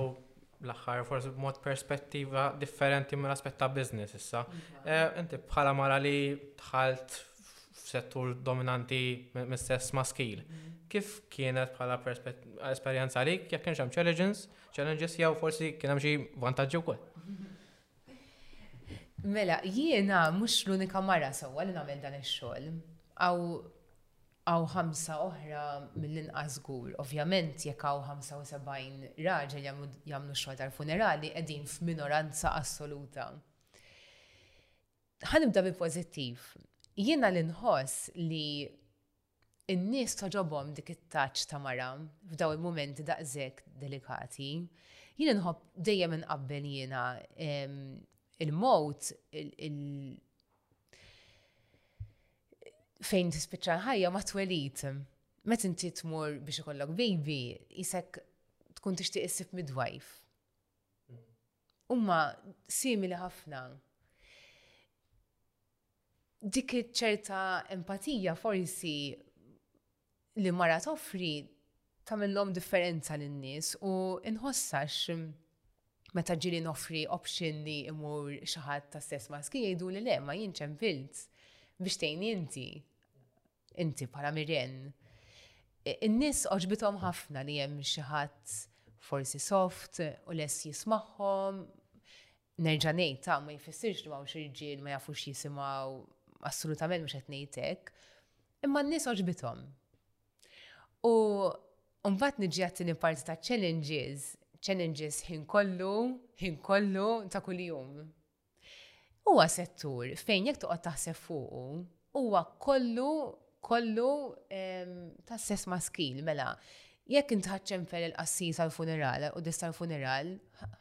A: l-aħħar forsi b'mod perspettiva differenti mill aspett ta' business issa. Eh, inti bħala mara li dħalt f'settur dominanti mis-sess maskil. Mhm. Kif kienet bħala esperjenza li jekk kienx hemm challenges, challenges jew forsi kien hemm xi vantaġġi wkoll?
B: Mela, jiena mhux l-unika mara sewwa li nagħmel dan ix-xogħol. Aw Hawn ħamsa oħra mill-inqas żgur. Ovvjament, jekk hawn 75 raġel jagħmlu jagħmlu x-xogħol tal-funerali, qegħdin f'minoranza assoluta. Ħa nibda bil-pożittiv. Jiena li nħoss li n-nies togħġobhom dik it-touch ta' mara f'dawn il-mumenti daqshekk delikati. Jien inħobb dejjem inqabbel jiena il-mewt, fejn tispiċċa ħajja ma twelid. Met inti tmur biex ikollok baby, isek tkun tixtieq issib midwife. Umma simili ħafna. Dik ċerta empatija forsi li mara toffri tagħmilhom differenza lin-nies u nħossax meta ġieli noffri option li imur xi ħadd ta' stess maski jgħiduli le ma jien ċempilt biex tgħin inti. Inti bħala miren. In-nies oġbithom ħafna li hemm xi ħadd forsi soft u lest jismagħhom Nerġa' ngħid ta' ma jfissirx li m'hawnx irġiel ma jafux jisimgħu assolutament mhux qed ngħid hekk, imma n-nies għoġbithom. U mbagħad niġi għat-tieni parti ta' challenges, challenges ħin kollu, ħin kollu ta' kuljum. Huwa settur fejn jekk toqgħod taħseb fuqu, Huwa kollu, kollu tas-sess maskil, mela, jekk int ħadt ċenfel il-qassis għall-funeral, għall-quddies tal-funeral,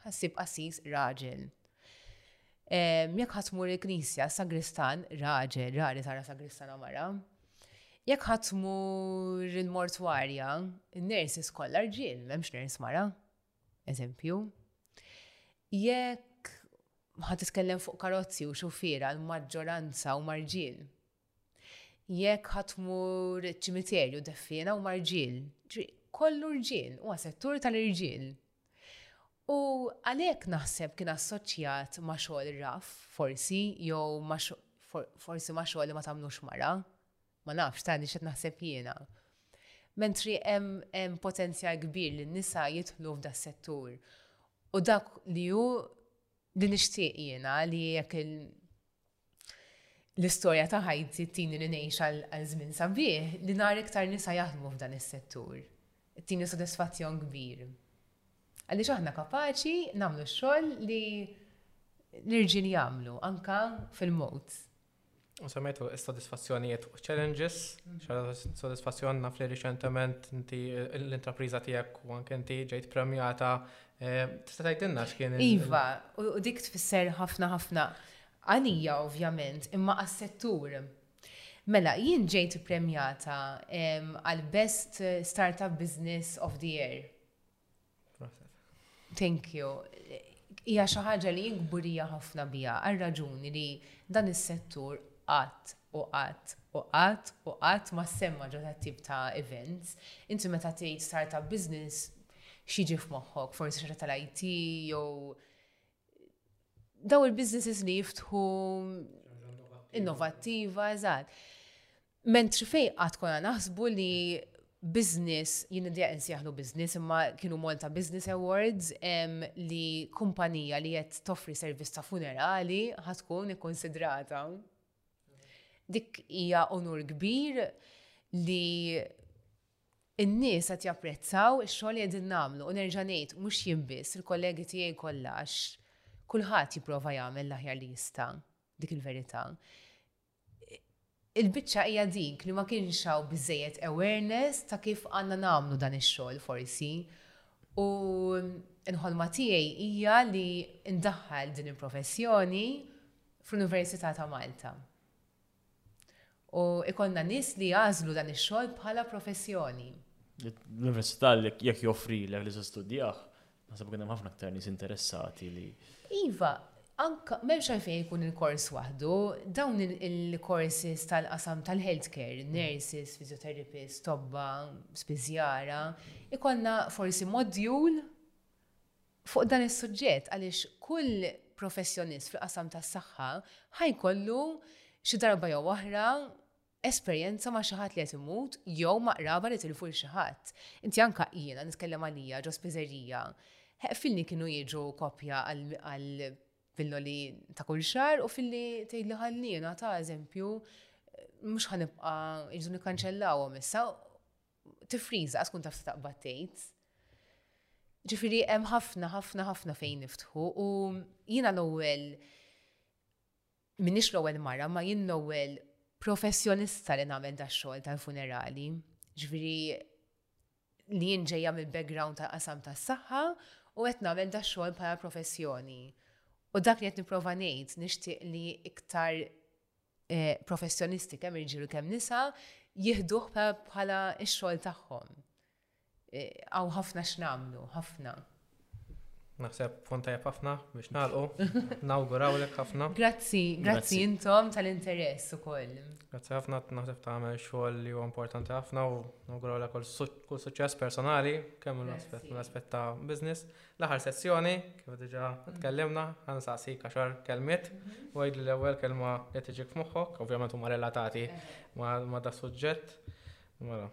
B: ħassib qassis raġel. Jekk ħadd tmur il-knisja, sagristan raġel, rari tara sagristana mara. Jekk ħadd tmur il-mortwarja, in-nurses kollha rġiel, m'hemmx nurse mara. Eżempju, jekk ħa titkellem fuq karozzi u xufiera l-maġġoranza u marġiel. Jekk ħa tmur ċimiterju deffiena u marġiel. Kollu rġiel, huwa settur tal-irġiel. U għalhekk naħseb kien assoċjat ma' xogħol raff, forsi, jew forsi ma' xogħol li ma tagħmlux mara. Ma nafx, tali x'qed naħseb jiena. Mentri hemm potenzjal kbir li n-nisa jidħlu f'da settur. U dak li hu li nixtieq jiena li jekk l-istorja ta' ħajti tini li ngħix għal żmien sabiħ li nar iktar nisa jaħdmu f'dan is-settur. Tini sodisfazzjon kbir. Għaliex aħna kapaċi nagħmlu x-xogħol li l-irġiel jagħmlu anka fil-mod.
A: U semmejtu s-sodisfazzjonijiet u challenges, xara sodisfazzjon naf li riċentement inti l-intrapriża tiegħek u anke inti ġejt premjata. Eh, tista' tgħidilna x'kien.
B: Iva, u dik tfisser ħafna ħafna għalija ovvjament, imma għas-settur. Mela, jien ġejt premjata għal Best Startup Business of the Year. Thank you. Hija xi ħaġa li jikburija ħafna biha għal raġuni li dan is-settur qatt u qatt u qatt u qatt ma semma ġo ta' tip ta' events. Inti meta tgħid startup business xiġi f'moħħok, forsi xi tal-IT jew daw il-businesses li jiftħu innovattiva, eżatt. Mentri fejn qatt konna naħsbu li business, jien id insieħlu business, imma kienu Malta Business Awards li kumpanija li qed toffri servizz ta' funerali ħatkun ikkonsidrata. Dik hija onur kbir li n-nies qed japprezzaw ix-xogħol li qegħdin nagħmlu u nerġa' ngħid mhux jien biss il-kollegi tiegħi kollha għax kulħadd jipprova jagħmel l-aħjar li jista' dik il-verità. Il-biċċa hija dik li ma kienx hawn biżżejjed awareness ta' kif għandna nagħmlu dan ix-xogħol forsi. U l-ħolma tiegħi hija li ndaħħal din il-professjoni fl-Università ta' Malta. U jkollna nies li jagħżlu dan ix-xogħol bħala professjoni.
C: L-Università jekk joffrilek li tistudjah, Naħseb kien hemm ħafna aktar nies interessati li.
B: Iva, anka m'hemmx għalfejn ikun il-kors waħdu, dawn il-courses tal-qasam tal-healthcare, nurses, physiotherapists, tobba, spiżjara, ikollna forsi modjul fuq dan is-suġġett għaliex kull professjonist fil-qasam tas-saħħa ħajkollu xi darba jew oħra esperjenza ma' xi ħadd li qed imut jew ma' qraba li tilfu 'l xi ħadd. Inti anke, jiena nitkellem għalija, ġo spiżerija, filli kienu jiġu koppja għal pilloli ta' kull xahar u filli tgħidli ħalliena ta' eżempju mhux ħa nibqa' jiġu nikkanċellawhom issa tifriża tkun taf taqbad tgħid. Ġifieri hemm ħafna ħafna ħafna fejn niftħu u jiena l-ewwel M'iniex l-ewwel mara, ma jien l-ewwel professjonista li nagħmel dax-xogħol tal-funerali. Ġifieri li jien ġejja mill-background tal-qasam tas-saħħa u qed nagħmel dax-xogħol bħala professjoni. U dak li qed nipprova ngħid nixtieq li iktar eh, professjonisti kemm irġiel kemm nisa jieħduh bħala x-xogħol tagħhom. Hawn ħafna x'nagħmlu, ħafna.
A: Naħseb punt tajjeb ħafna biex nagħlqu. Nawgurawlek ħafna.
B: Grazzi, grazzi intom tal-interess ukoll.
A: Grazzi ħafna naħseb tagħmel xogħol li huwa importanti ħafna u nawgurawlek kull suċċess personali kemm l-aspett l-aspett ta' business. L-aħħar sessjoni kif diġà mm. tkellimna ħan saqsik għaxar kelmiet mm-hmm. u għidli l-ewwel kelma li tiġik f'moħħok, ovvjament huma relatati eh. ma' da suġġett. Mela.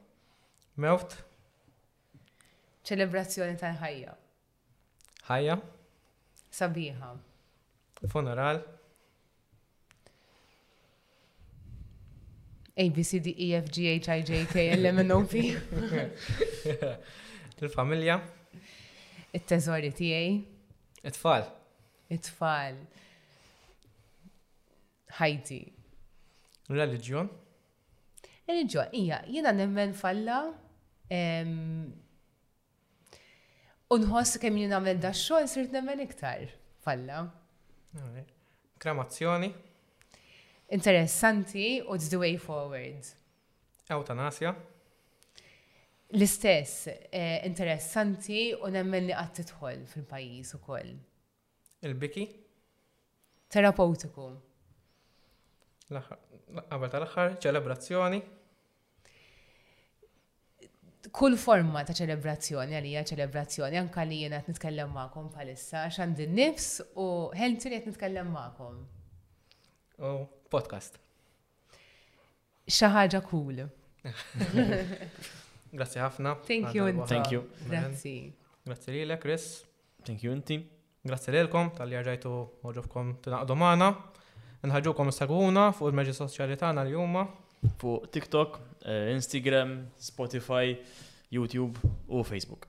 A: Mewt.
B: Ċelebrazzjoni tal-ħajja.
A: Ħajja.
B: Sabiħa.
A: Funeral.
B: A, B, C, D, E, F, G, H, I, J, K, L, M, N, O, P.
A: Il-familja.
B: Il-teżori tijaj.
A: Il-tfal.
B: Il-tfal. Ħajti.
A: Reliġjon?
B: Reliġjon, ija, jiena nemmen falla Unħoss kemm jien għamel da xogħol sirt nemmen iktar falla.
A: Kremazzjoni.
B: Interessanti u it's the way forward.
A: Eutanasja.
B: L-istess eh, interessanti u nemmen li qatt tidħol fil-pajjiż ukoll.
A: Il-biki.
B: Terapewtiku.
A: Qabel tal-aħħar, ċelebrazzjoni.
B: Kull forma ta' ċelebrazzjoni għalija ċelebrazzjoni anka li jiena qed nitkellem magħkom bħalissa għax għandi nifs u ħelti li qed nitkellem magħkom.
A: U podcast.
B: Xi ħaġa cool.
A: Grazzi ħafna.
B: Thank you
A: inti.
C: Thank you.
B: Grazzi.
A: Grazzi lilek, Chris.
C: Thank you inti.
A: Grazzi lilkom tal-li għarġajtu uġobkom tinaqdu maħna. Nħagġukom s-saguna fuq il-meġi soċjali tagħna li huma.
C: Fuq TikTok, eh, Instagram, Spotify, YouTube u Facebook.